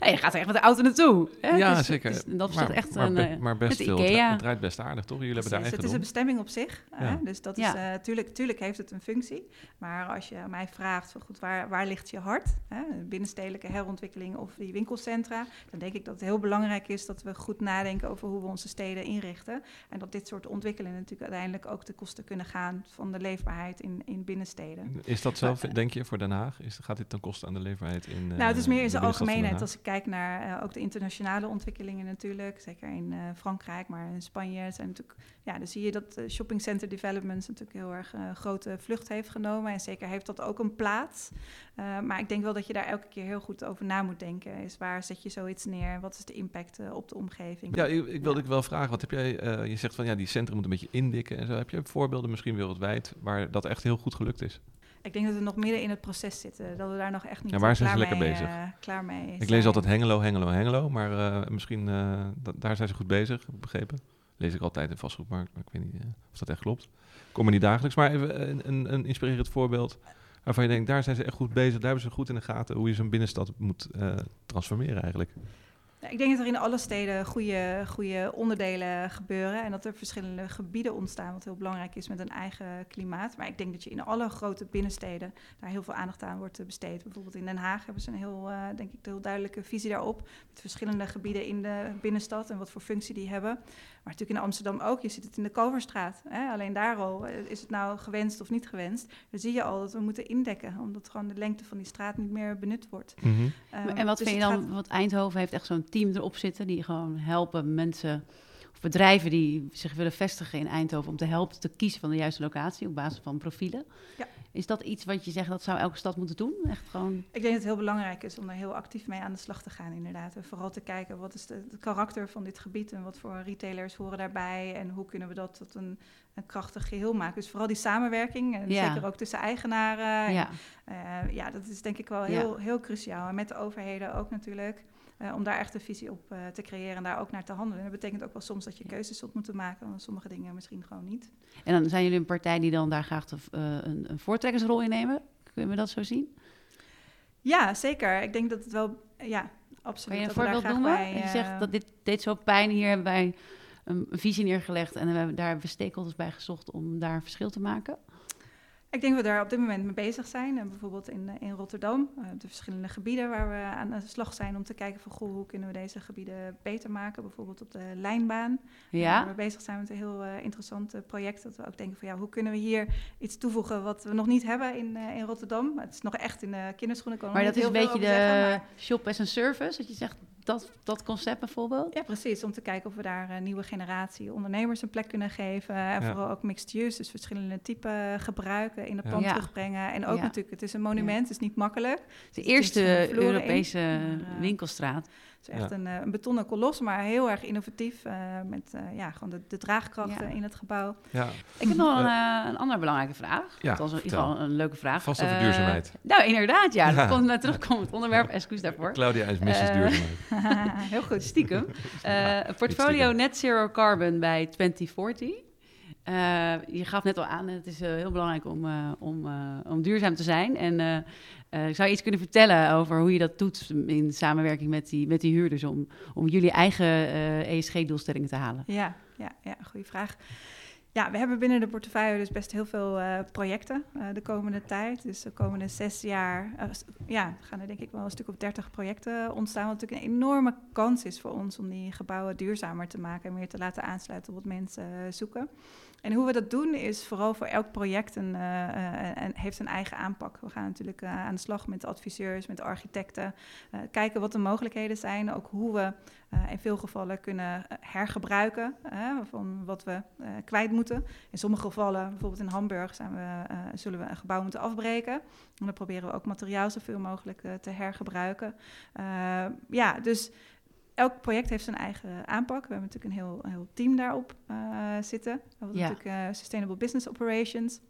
nee, je gaat er echt met de auto naartoe. Hè? Ja, dus, zeker. Dus, dat is maar, echt maar, een... be, maar best veel. Het draait best aardig, toch? Jullie hebben daar Het is een bestemming op zich. Ja. Hè? Dus dat is... Uh, tuurlijk, tuurlijk heeft het een functie. Maar als je mij vraagt, van, goed, waar, waar ligt je hart? Hè? Binnenstedelijke herontwikkeling of die winkelcentra. Dan denk ik dat het heel belangrijk is dat we goed nadenken over hoe we onze steden inrichten. En dat dit soort ontwikkelingen natuurlijk uiteindelijk ook de kosten kunnen gaan van de leefbaarheid in, in binnensteden. Is dat zelf, maar, denk je, voor Den Haag? Is, gaat dit ten koste aan de leefbaarheid in... Nou, het is meer in zijn algemeenheid. Als ik kijk naar uh, ook de internationale ontwikkelingen natuurlijk, zeker in uh, Frankrijk, maar in Spanje zijn natuurlijk, ja, dan zie je dat shopping center developments natuurlijk heel erg grote vlucht heeft genomen en zeker heeft dat ook een plaats. maar ik denk wel dat je daar elke keer heel goed over na moet denken. Is waar zet je zoiets neer? Wat is de impact op de omgeving? Ja, ik, ik wilde ja. wel vragen, wat heb jij? je zegt van ja, die centrum moet een beetje indikken en zo. Heb je voorbeelden misschien wereldwijd waar dat echt heel goed gelukt is? Ik denk dat we nog midden in het proces zitten. Dat we daar nog echt niet ja, waar zijn ze klaar, lekker mee, bezig? Uh, klaar mee Ik lees altijd Hengelo, Hengelo, Hengelo. Maar uh, misschien, uh, daar zijn ze goed bezig, heb ik begrepen. Lees ik altijd in vastgoedmarkt, maar ik weet niet of dat echt klopt. Kom er niet dagelijks. Maar even een, een, een inspirerend voorbeeld waarvan je denkt, daar zijn ze echt goed bezig. Daar hebben ze goed in de gaten hoe je zo'n binnenstad moet transformeren eigenlijk. Ik denk dat er in alle steden goede, goede onderdelen gebeuren en dat er verschillende gebieden ontstaan, wat heel belangrijk is met een eigen klimaat. Maar ik denk dat je in alle grote binnensteden daar heel veel aandacht aan wordt besteed. Bijvoorbeeld in Den Haag hebben ze een heel, uh, denk ik, heel duidelijke visie daarop. Met verschillende gebieden in de binnenstad en wat voor functie die hebben. Maar natuurlijk in Amsterdam ook. Je ziet het in de Kalverstraat. Hè? Alleen daar al, is het nou gewenst of niet gewenst? Dan zie je al dat we moeten indekken, omdat gewoon de lengte van die straat niet meer benut wordt. Mm -hmm. um, en wat dus vind je dan, gaat... want Eindhoven heeft echt zo'n team erop zitten die gewoon helpen mensen of bedrijven die zich willen vestigen in Eindhoven om te helpen te kiezen van de juiste locatie op basis van profielen. Ja. Is dat iets wat je zegt dat zou elke stad moeten doen? Echt gewoon... Ik denk dat het heel belangrijk is om er heel actief mee aan de slag te gaan, inderdaad. En vooral te kijken wat is het karakter van dit gebied en wat voor retailers horen daarbij en hoe kunnen we dat tot een, een krachtig geheel maken. Dus vooral die samenwerking, en ja. zeker ook tussen eigenaren. Ja. En, uh, ja, dat is denk ik wel heel, ja. heel cruciaal. En met de overheden ook natuurlijk. Uh, om daar echt een visie op uh, te creëren en daar ook naar te handelen. En dat betekent ook wel soms dat je keuzes zult moeten maken, want sommige dingen misschien gewoon niet. En dan zijn jullie een partij die dan daar graag de, uh, een, een voortrekkersrol in nemen? Kunnen we dat zo zien? Ja, zeker. Ik denk dat het wel, ja, absoluut. Kan je een voorbeeld noemen? Bij, je zegt dat dit deed zo pijn, hier hebben wij een visie neergelegd en we hebben, daar hebben we stakeholders bij gezocht om daar een verschil te maken. Ik denk dat we daar op dit moment mee bezig zijn. En bijvoorbeeld in, in Rotterdam, uh, de verschillende gebieden waar we aan de slag zijn om te kijken van goh, hoe kunnen we deze gebieden beter maken. Bijvoorbeeld op de lijnbaan. Ja. Waar we bezig zijn met een heel interessant project. Dat we ook denken van ja, hoe kunnen we hier iets toevoegen wat we nog niet hebben in, in Rotterdam. Het is nog echt in de kinderschoenen. Maar dat is een beetje de zeggen, maar... shop as a service. Dat je zegt dat, dat concept bijvoorbeeld? Ja, precies. Om te kijken of we daar een nieuwe generatie ondernemers een plek kunnen geven. En ja. vooral ook mixed use, dus verschillende typen gebruiken in de pand ja. terugbrengen. En ook ja. natuurlijk, het is een monument, het is niet makkelijk. De dus eerste Europese in. winkelstraat. Het is echt een, een, betonnen kolos, maar heel erg innovatief. Uh, met uh, ja, gewoon de, de draagkrachten in het gebouw. Ja. Ik heb nog een, uh, een andere belangrijke vraag. Ja, dat was in ieder geval een leuke vraag. Vast over duurzaamheid. Nou, inderdaad, ja. Dat komt naar terugkomen, het onderwerp. Excuus daarvoor. Claudia is Mrs. duurzaamheid. [LAUGHS] heel goed. Stiekem. portfolio net zero carbon bij 2040. Je gaf net al aan, het is heel belangrijk om, om, om duurzaam te zijn. En zou je iets kunnen vertellen over hoe je dat doet in samenwerking met die, met die huurders om, om jullie eigen ESG-doelstellingen te halen? Ja, ja, ja goede vraag. Ja, we hebben binnen de portefeuille dus best heel veel projecten de komende tijd. Dus de komende zes jaar ja, gaan er denk ik wel een stuk of dertig projecten ontstaan. Wat natuurlijk een enorme kans is voor ons om die gebouwen duurzamer te maken en meer te laten aansluiten op wat mensen zoeken. En hoe we dat doen is vooral voor elk project een, uh, heeft een eigen aanpak. We gaan natuurlijk uh, aan de slag met adviseurs, met architecten, kijken wat de mogelijkheden zijn, ook hoe we in veel gevallen kunnen hergebruiken van wat we kwijt moeten. In sommige gevallen, bijvoorbeeld in Hamburg, zijn we, zullen we een gebouw moeten afbreken. En dan proberen we ook materiaal zoveel mogelijk te hergebruiken. ja, dus elk project heeft zijn eigen aanpak. We hebben natuurlijk een heel, heel team daarop uh, zitten. We hebben natuurlijk uh, Sustainable Business Operations,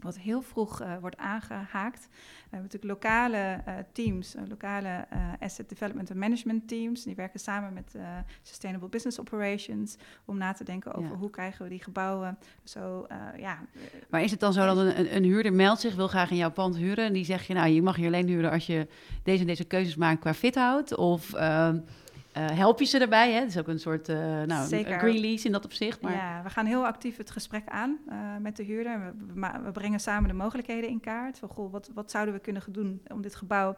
wat heel vroeg uh, wordt aangehaakt. We hebben natuurlijk lokale teams, lokale asset development en management teams. Die werken samen met Sustainable Business Operations om na te denken over hoe krijgen we die gebouwen zo, ja. Maar is het dan zo dat een, een, huurder meldt zich, wil graag in jouw pand huren en die zegt je, nou, je mag hier alleen huren als je deze en deze keuzes maakt qua fithout? Of ehm, uh, help je ze daarbij? Hè? Het is ook een soort uh, nou, green lease in dat opzicht. Maar... Ja, we gaan heel actief het gesprek aan uh, met de huurder. We, we, brengen samen de mogelijkheden in kaart. Van, goh, wat, wat zouden we kunnen doen om dit gebouw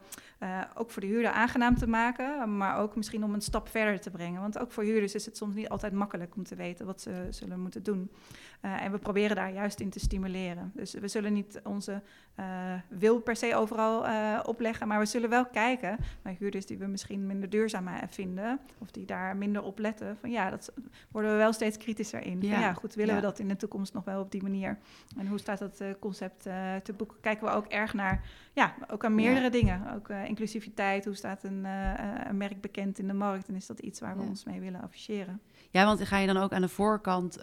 ook voor de huurder aangenaam te maken, maar ook misschien om een stap verder te brengen. Want ook voor huurders is het soms niet altijd makkelijk om te weten wat ze zullen moeten doen. en we proberen daar juist in te stimuleren. Dus we zullen niet onze wil per se overal opleggen, maar we zullen wel kijken naar huurders die we misschien minder duurzaam vinden of die daar minder op letten, van ja, dat worden we wel steeds kritischer in. Ja, ja goed, willen we dat in de toekomst nog wel op die manier? En hoe staat dat uh, concept uh, te boeken? Kijken we ook erg naar, ja, ook aan meerdere dingen. Ook uh, inclusiviteit, hoe staat een, een, merk bekend in de markt? En is dat iets waar we ons mee willen afficheren? Ja, want ga je dan ook aan de voorkant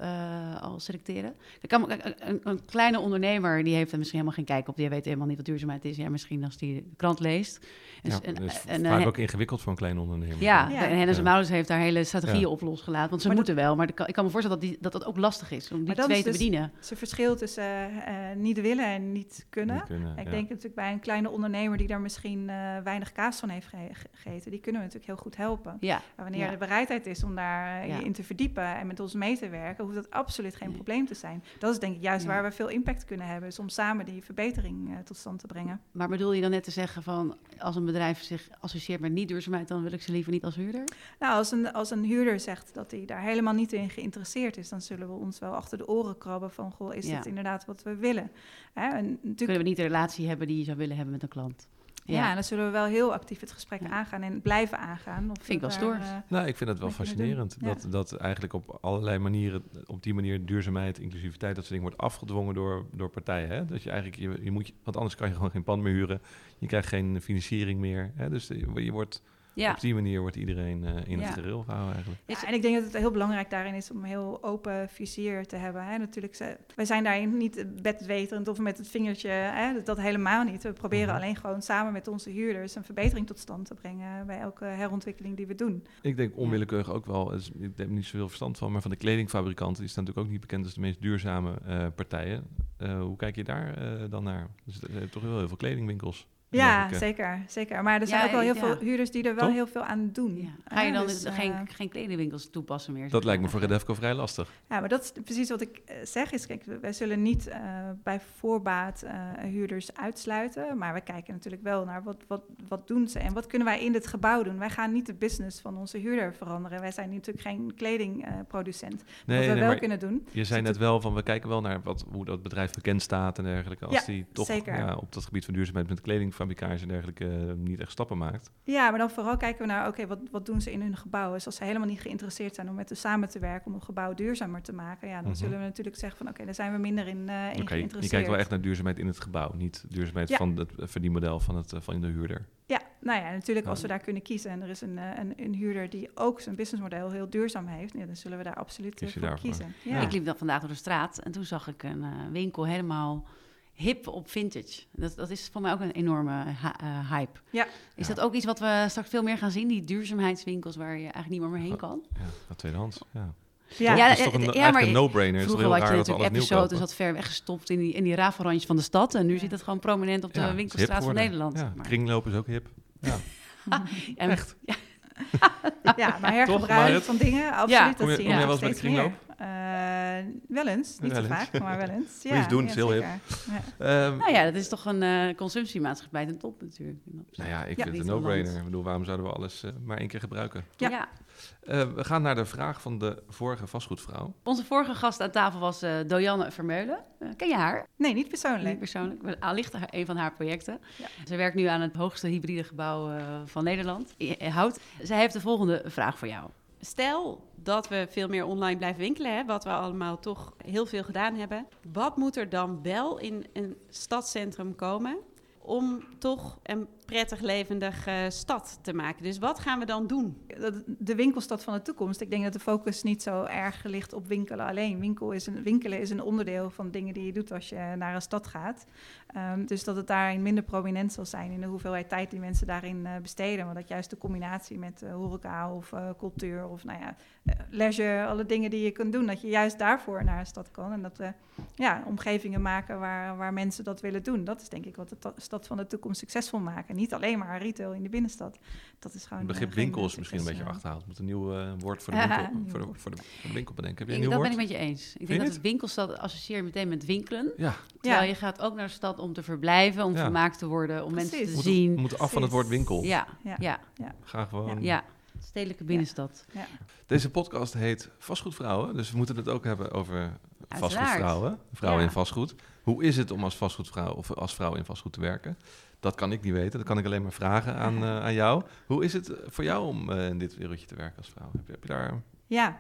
al selecteren? kan, een, een, kleine ondernemer, die heeft er misschien helemaal geen kijk op. Die weet helemaal niet wat duurzaamheid is. Ja, misschien als die de krant leest. Dus, ja, en, is en, vaak ook ingewikkeld voor een kleine ondernemer. Ja, en Hennis ja. Mouders heeft daar hele strategieën op losgelaten. Want ze moeten wel, maar ik kan me voorstellen dat die, dat, dat ook lastig is om die twee te dus bedienen. Ze verschil tussen uh, niet willen en niet kunnen. ik denk natuurlijk bij een kleine ondernemer die daar misschien uh, weinig kaas van heeft gegeten, die kunnen we natuurlijk heel goed helpen. Ja. Maar wanneer de bereidheid is om daar je in te verdiepen en met ons mee te werken, hoeft dat absoluut geen probleem te zijn. Dat is denk ik juist waar we veel impact kunnen hebben, is om samen die verbetering tot stand te brengen. Maar bedoel je dan net te zeggen van als een bedrijf zich associeert met niet duurzaamheid, dan wil ik ze liever niet als huurder? Nou, als een, als een huurder zegt dat hij daar helemaal niet in geïnteresseerd is, dan zullen we ons wel achter de oren krabben van, goh, is dit inderdaad wat we willen? Hè? En natuurlijk... Kunnen we niet de relatie hebben die je zou willen hebben met een klant? Ja, dan zullen we wel heel actief het gesprek aangaan en blijven aangaan. Of vind ik wel stoer. Uh, nou, ik vind het wel fascinerend. Dat, dat eigenlijk op allerlei manieren, op die manier duurzaamheid, inclusiviteit, dat soort dingen wordt afgedwongen door, door partijen. Hè? Dat je eigenlijk, je, je moet, want anders kan je gewoon geen pand meer huren. Je krijgt geen financiering meer. Hè? Dus je, je wordt ja. Op die manier wordt iedereen uh, in het gereel gehouden eigenlijk. Ja, en ik denk dat het heel belangrijk daarin is om een heel open vizier te hebben. Hè. Natuurlijk, wij zijn daarin niet bedweterend of met het vingertje, hè, dat helemaal niet. We proberen mhm. alleen gewoon samen met onze huurders een verbetering tot stand te brengen bij elke herontwikkeling die we doen. Ik denk onwillekeurig ook wel, dus ik heb niet zoveel verstand van, maar van de kledingfabrikanten, die staan natuurlijk ook niet bekend als de meest duurzame uh, partijen. Uh, hoe kijk je daar dan naar? Dus er zijn toch wel heel veel kledingwinkels. Ja, zeker, zeker. Maar er zijn ook wel heel veel huurders die er wel heel veel aan doen. Ga je dan dus, geen, uh, geen kledingwinkels toepassen meer? Dat lijkt me voor Redefco vrij lastig. Ja, maar dat is precies wat ik uh, zeg. Is, kijk, wij zullen niet uh, bij voorbaat huurders uitsluiten. Maar we kijken natuurlijk wel naar wat, wat, wat doen ze en wat kunnen wij in dit gebouw doen. Wij gaan niet de business van onze huurder veranderen. Wij zijn natuurlijk geen kledingproducent. Nee, wat we nee, wel kunnen doen. Je zei net wel van we kijken wel naar wat, hoe dat bedrijf bekend staat en dergelijke. Als die toch ja, op dat gebied van duurzaamheid met kleding fabrikage en dergelijke uh, niet echt stappen maakt. Ja, maar dan vooral kijken we naar, oké, wat, wat doen ze in hun gebouw? Dus als ze helemaal niet geïnteresseerd zijn om met ze samen te werken om een gebouw duurzamer te maken, ja, dan mhm. zullen we natuurlijk zeggen van, oké, daar zijn we minder in, uh, in geïnteresseerd. Je kijkt wel echt naar duurzaamheid in het gebouw, niet duurzaamheid van het verdienmodel van, het, van de huurder. Ja, nou ja, natuurlijk als we daar kunnen kiezen en er is een, eh, een, een huurder die ook zijn businessmodel heel duurzaam heeft, ja, dan zullen we daar absoluut voor kiezen. Ja. Ik liep dan vandaag door de straat en toen zag ik een winkel helemaal hip op vintage. Dat, dat is voor mij ook een enorme uh, hype. Ja. Is dat ook iets wat we straks veel meer gaan zien? Die duurzaamheidswinkels waar je eigenlijk niet meer, meer heen kan? Ja, dat tweedehands, ja. Ja, ja, dat is toch een, ja, maar een no-brainer. Vroeger had je natuurlijk episodes zat ver weggestopt in die, in die rafelrandjes van de stad. En nu zit het gewoon prominent op de winkelstraat van Nederland. Ja, kringlopen is ook hip. Ja. Echt. [LAUGHS] ja, maar [LAUGHS] hergebruik van dingen, absoluut. Ja. Dat zie je, wel eens met de kringloop? Wel eens, niet zo vaak, maar wel eens. Ja, [LAUGHS] Moet je doen, is heel hip. Ja. Um, nou ja, dat is toch een uh, consumptiemaatschappij ten top natuurlijk. Nou ja, ik vind het een no-brainer. Ik bedoel, waarom zouden we alles uh, maar één keer gebruiken? Ja. Uh, we gaan naar de vraag van de vorige vastgoedvrouw. Onze vorige gast aan tafel was uh, Dojanne Vermeulen. Uh, ken je haar? Nee, niet persoonlijk. Niet persoonlijk. Allicht een van haar projecten. Ja. Ze werkt nu aan het hoogste hybride gebouw van Nederland, Hout. Zij heeft de volgende vraag voor jou. Stel dat we veel meer online blijven winkelen, hè, wat we allemaal toch heel veel gedaan hebben. Wat moet er dan wel in een stadscentrum komen om toch een prettig levendige stad te maken. Dus wat gaan we dan doen? De winkelstad van de toekomst. Ik denk dat de focus niet zo erg ligt op winkelen alleen. Winkel is een, winkelen is een onderdeel van dingen die je doet als je naar een stad gaat. Um, dus dat het daarin minder prominent zal zijn in de hoeveelheid tijd die mensen daarin uh, besteden. Maar dat juist de combinatie met uh, horeca of cultuur of nou ja, leisure, alle dingen die je kunt doen, dat je juist daarvoor naar een stad kan. En dat we ja, omgevingen maken waar, waar mensen dat willen doen. Dat is denk ik wat de stad van de toekomst succesvol maken. Niet alleen maar retail in de binnenstad. Dat is gewoon. Het begrip winkel is misschien een beetje achterhaald. Moet een nieuw woord voor de winkel, voor de, voor de, winkel bedenken. Heb je een dat ben ik met je eens. Ik denk dat het winkelstad associeer meteen met winkelen. Ja. Terwijl je gaat ook naar de stad om te verblijven, om vermaakt te worden, om mensen te zien. We moeten af van het woord winkel. Ja, ja. ja. Ga gewoon. Ja. Stedelijke binnenstad. Ja. Deze podcast heet Vastgoedvrouwen, dus we moeten het ook hebben over vastgoedvrouwen, vrouwen in vastgoed. Hoe is het om als vastgoedvrouw of als vrouw in vastgoed te werken? Dat kan ik niet weten, dat kan ik alleen maar vragen aan, uh, aan jou. Hoe is het voor jou om uh, in dit wereldje te werken als vrouw? Heb je, heb je daar... Ja,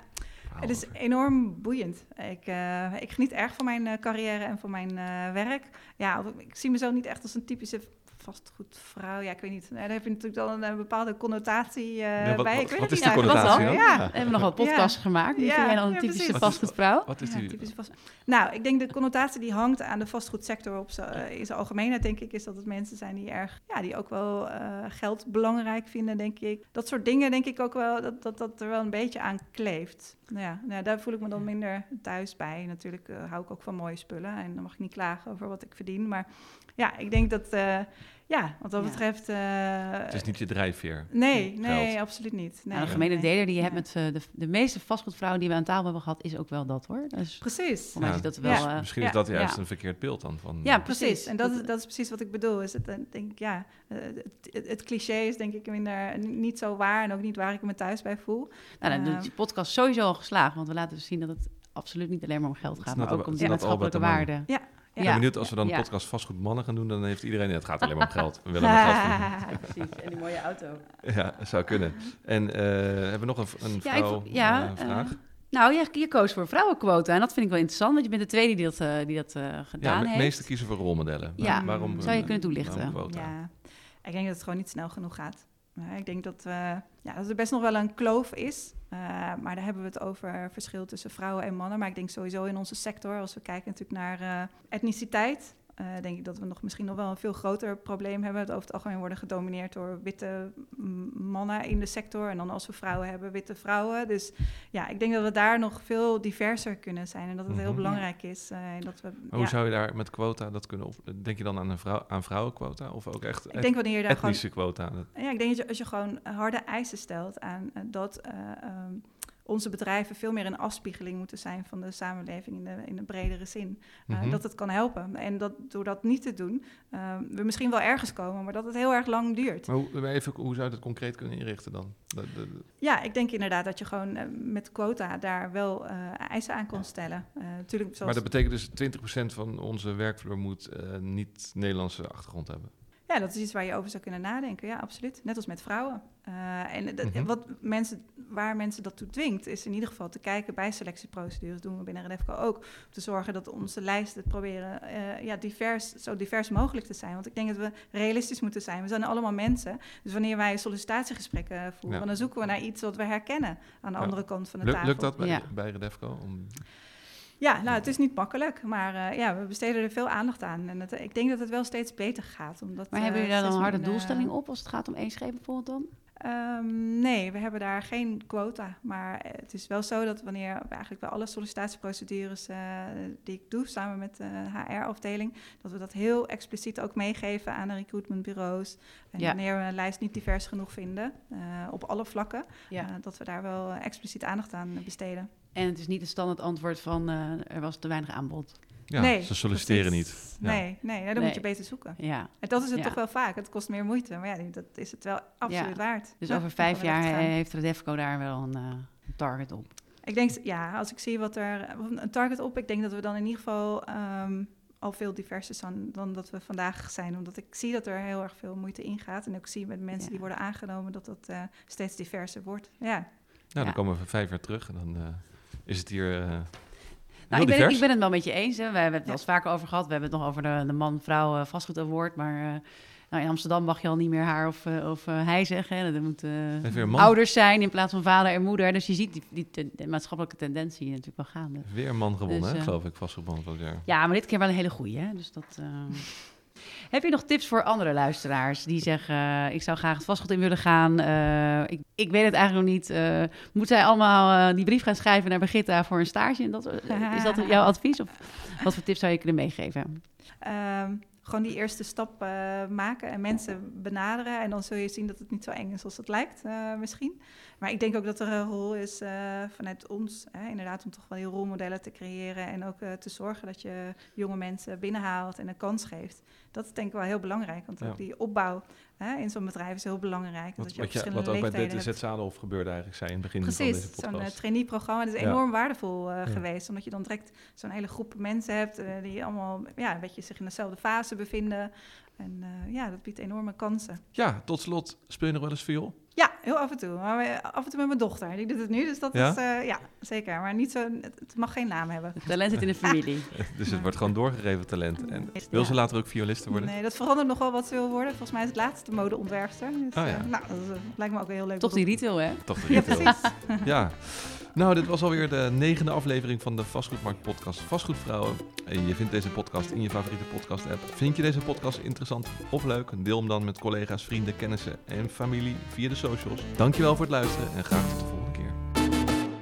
het is enorm boeiend. Ik, uh, ik geniet erg van mijn carrière en van mijn werk. Ja, ik zie mezelf niet echt als een typische vastgoedvrouw. Ja, ik weet niet. Daar heb je natuurlijk dan een, bepaalde connotatie ja, wat, bij. Ik wat, weet wat is die connotatie dan? Ja. We hebben nog wel podcasts ja. gemaakt. Ja, jij dan een typische vastgoedvrouw? Wat is die? vast... Nou, ik denk de connotatie die hangt aan de vastgoedsector op in zijn algemeenheid, denk ik, is dat het mensen zijn die erg, ja, die ook wel geld belangrijk vinden, denk ik. Dat soort dingen denk ik ook wel, dat dat, dat er wel een beetje aan kleeft. Nou ja, nou, daar voel ik me dan minder thuis bij. Natuurlijk uh, hou ik ook van mooie spullen en dan mag ik niet klagen over wat ik verdien. Maar ja, ik denk dat, uh, ja, wat dat ja. betreft... Uh, het is niet je drijfveer. Nee, nee, absoluut niet. Nee, nou, de gemene deler die je hebt met de, de meeste vastgoedvrouwen die we aan tafel hebben gehad, is ook wel dat hoor. Dus precies. Ja, dat wel, dus misschien is dat juist een verkeerd beeld dan van... Ja, precies. En dat, dat is precies wat ik bedoel. Is het, denk ik, ja, het, het, cliché is denk ik minder, niet zo waar en ook niet waar ik me thuis bij voel. Nou, dan uh, de podcast sowieso al geslaagd, want we laten dus zien dat het absoluut niet alleen maar om geld gaat, maar ook om die maatschappelijke waarde. Ja, ja. Ik ben benieuwd als we dan een podcast vastgoed mannen gaan doen, dan heeft iedereen, het gaat alleen maar om geld. We [LAUGHS] willen maar geld Precies, en die mooie auto. Ja, zou kunnen. En uh, hebben we nog een, een vrouw ja, uh, vraag? Uh, nou, je, je koos voor vrouwenquota en dat vind ik wel interessant, want je bent de tweede die dat, uh, die dat uh, gedaan ja, heeft. de meeste kiezen voor rolmodellen. Ja, waarom, zou je kunnen toelichten? Ja, ik denk dat het gewoon niet snel genoeg gaat. ik denk dat, uh, ja, dat er best nog wel een kloof is. Uh, maar daar hebben we het over verschil tussen vrouwen en mannen. Maar ik denk sowieso in onze sector, als we kijken natuurlijk naar uh, etniciteit, uh, denk ik dat we nog misschien nog wel een veel groter probleem hebben. Het over het algemeen worden gedomineerd door witte mannen in de sector. En dan als we vrouwen hebben, witte vrouwen. Dus ja, ik denk dat we daar nog veel diverser kunnen zijn. En dat het heel belangrijk is. Uh, dat we, hoe zou je daar met quota dat kunnen op? Denk je dan aan, een vrouw, aan vrouwenquota? Of ook echt ik denk wanneer je daar etnische gewoon, quota? Ja, ik denk dat je, als je gewoon harde eisen stelt aan uh, dat... Um, onze bedrijven veel meer een afspiegeling moeten zijn van de samenleving in de, in de bredere zin. Uh, mm -hmm. Dat het kan helpen. En dat door dat niet te doen, uh, we misschien wel ergens komen, maar dat het heel erg lang duurt. Maar hoe, even, hoe zou je dat concreet kunnen inrichten dan? De, de, de... Ja, ik denk inderdaad dat je gewoon uh, met quota daar wel eisen aan kon stellen. natuurlijk, zoals... Maar dat betekent dus 20% van onze werkvloer moet niet Nederlandse achtergrond hebben? Ja, dat is iets waar je over zou kunnen nadenken. Ja, absoluut. Net als met vrouwen. Uh, en mm -hmm. wat mensen, waar mensen dat toe dwingt, is in ieder geval te kijken bij selectieprocedures. doen we binnen Redefco ook. Om te zorgen dat onze lijsten proberen uh, ja, divers, zo divers mogelijk te zijn. Want ik denk dat we realistisch moeten zijn. We zijn allemaal mensen. Dus wanneer wij sollicitatiegesprekken voeren, ja. dan zoeken we naar iets wat we herkennen aan de ja. andere kant van de Luk, tafel. Lukt dat bij, ja. bij Redefco? Om... Ja, nou, het is niet makkelijk, maar uh, ja, we besteden er veel aandacht aan. En het, ik denk dat het wel steeds beter gaat. Omdat, maar hebben jullie daar dan een harde doelstelling op als het gaat om één scheep bijvoorbeeld dan? Um, nee, we hebben daar geen quota. Maar het is wel zo dat wanneer eigenlijk bij alle sollicitatieprocedures uh, die ik doe samen met de HR-afdeling, dat we dat heel expliciet ook meegeven aan de recruitmentbureaus. En wanneer we een lijst niet divers genoeg vinden, uh, op alle vlakken, ja. uh, dat we daar wel expliciet aandacht aan besteden. En het is niet het standaard antwoord van er was te weinig aanbod. Ja, nee, ze solliciteren niet. Ja. Nee, nee, dan nee. moet je beter zoeken. Ja. En dat is het toch wel vaak. Het kost meer moeite. Maar ja, dat is het wel absoluut waard. Dus over vijf jaar heeft Redefco daar wel een, uh, target op? Ik denk, ja, als ik zie wat er... Een target op, ik denk dat we dan in ieder geval... Um, al veel diverser zijn dan dat we vandaag zijn. Omdat ik zie dat er heel erg veel moeite ingaat. En ook zie met mensen die worden aangenomen dat dat uh, steeds diverser wordt. Ja. Nou, dan komen we vijf jaar terug en dan uh, is het hier uh, nou, ik, ben, ik ben het wel met je eens. Hè. We hebben het wel eens vaker over gehad. We hebben het nog over de, de man-vrouw uh, vastgoed award. Maar uh, nou, in Amsterdam mag je al niet meer haar of, uh, of hij zeggen. Hè. Er moeten ouders zijn in plaats van vader en moeder. Dus je ziet die, die ten, de maatschappelijke tendentie natuurlijk wel gaande. Weer een man gewonnen, dus, geloof ik, vastgoedband. Ja. ja, maar dit keer wel een hele goeie. Hè. Dus dat... [LAUGHS] Heb je nog tips voor andere luisteraars die zeggen: uh, Ik zou graag het vastgoed in willen gaan? Uh, ik, ik, weet het eigenlijk nog niet. Uh, moet zij allemaal die brief gaan schrijven naar Brigitta voor een stage? En dat, is dat jouw [LAUGHS] advies? Of wat voor tips zou je kunnen meegeven? Um, gewoon die eerste stap maken en mensen benaderen. En dan zul je zien dat het niet zo eng is als het lijkt, misschien. Maar ik denk ook dat er een rol is uh, vanuit ons, hè, inderdaad, om toch wel die rolmodellen te creëren en ook uh, te zorgen dat je jonge mensen binnenhaalt en een kans geeft. Dat is denk ik wel heel belangrijk, want ook die opbouw hè, in zo'n bedrijf is heel belangrijk. Wat, dat je wat, je, wat ook bij DTZ Zadenhof gebeurde eigenlijk, zei in het begin Precies, van deze podcast. zo'n uh, trainee-programma, dat is enorm waardevol ja. geweest, omdat je dan direct zo'n hele groep mensen hebt die allemaal ja, een beetje zich in dezelfde fase bevinden. En ja, dat biedt enorme kansen. Ja, tot slot, speel je nog wel eens viool? Ja, heel af en toe. Maar af en toe met mijn dochter. Die doet het nu, dus dat ja? is... Uh, ja, zeker. Maar niet zo... Het mag geen naam hebben. Het talent zit in de [LAUGHS] familie. dus het wordt gewoon doorgegeven talent. En wil ze later ook violiste worden? Nee, dat verandert nog wel wat ze wil worden. Volgens mij is het laatste modeontwerpster. Dus, oh, ja. Uh, nou, dat uh, lijkt me ook heel leuk. Toch die retail, hè? Toch de retail. Ja, precies. ja. Nou, dit was alweer de negende aflevering van de Vastgoedmarkt podcast Vastgoedvrouwen. Je vindt deze podcast in je favoriete podcast app. Vind je deze podcast interessant of leuk? Deel hem dan met collega's, vrienden, kennissen en familie via de socials. Dankjewel voor het luisteren en graag tot de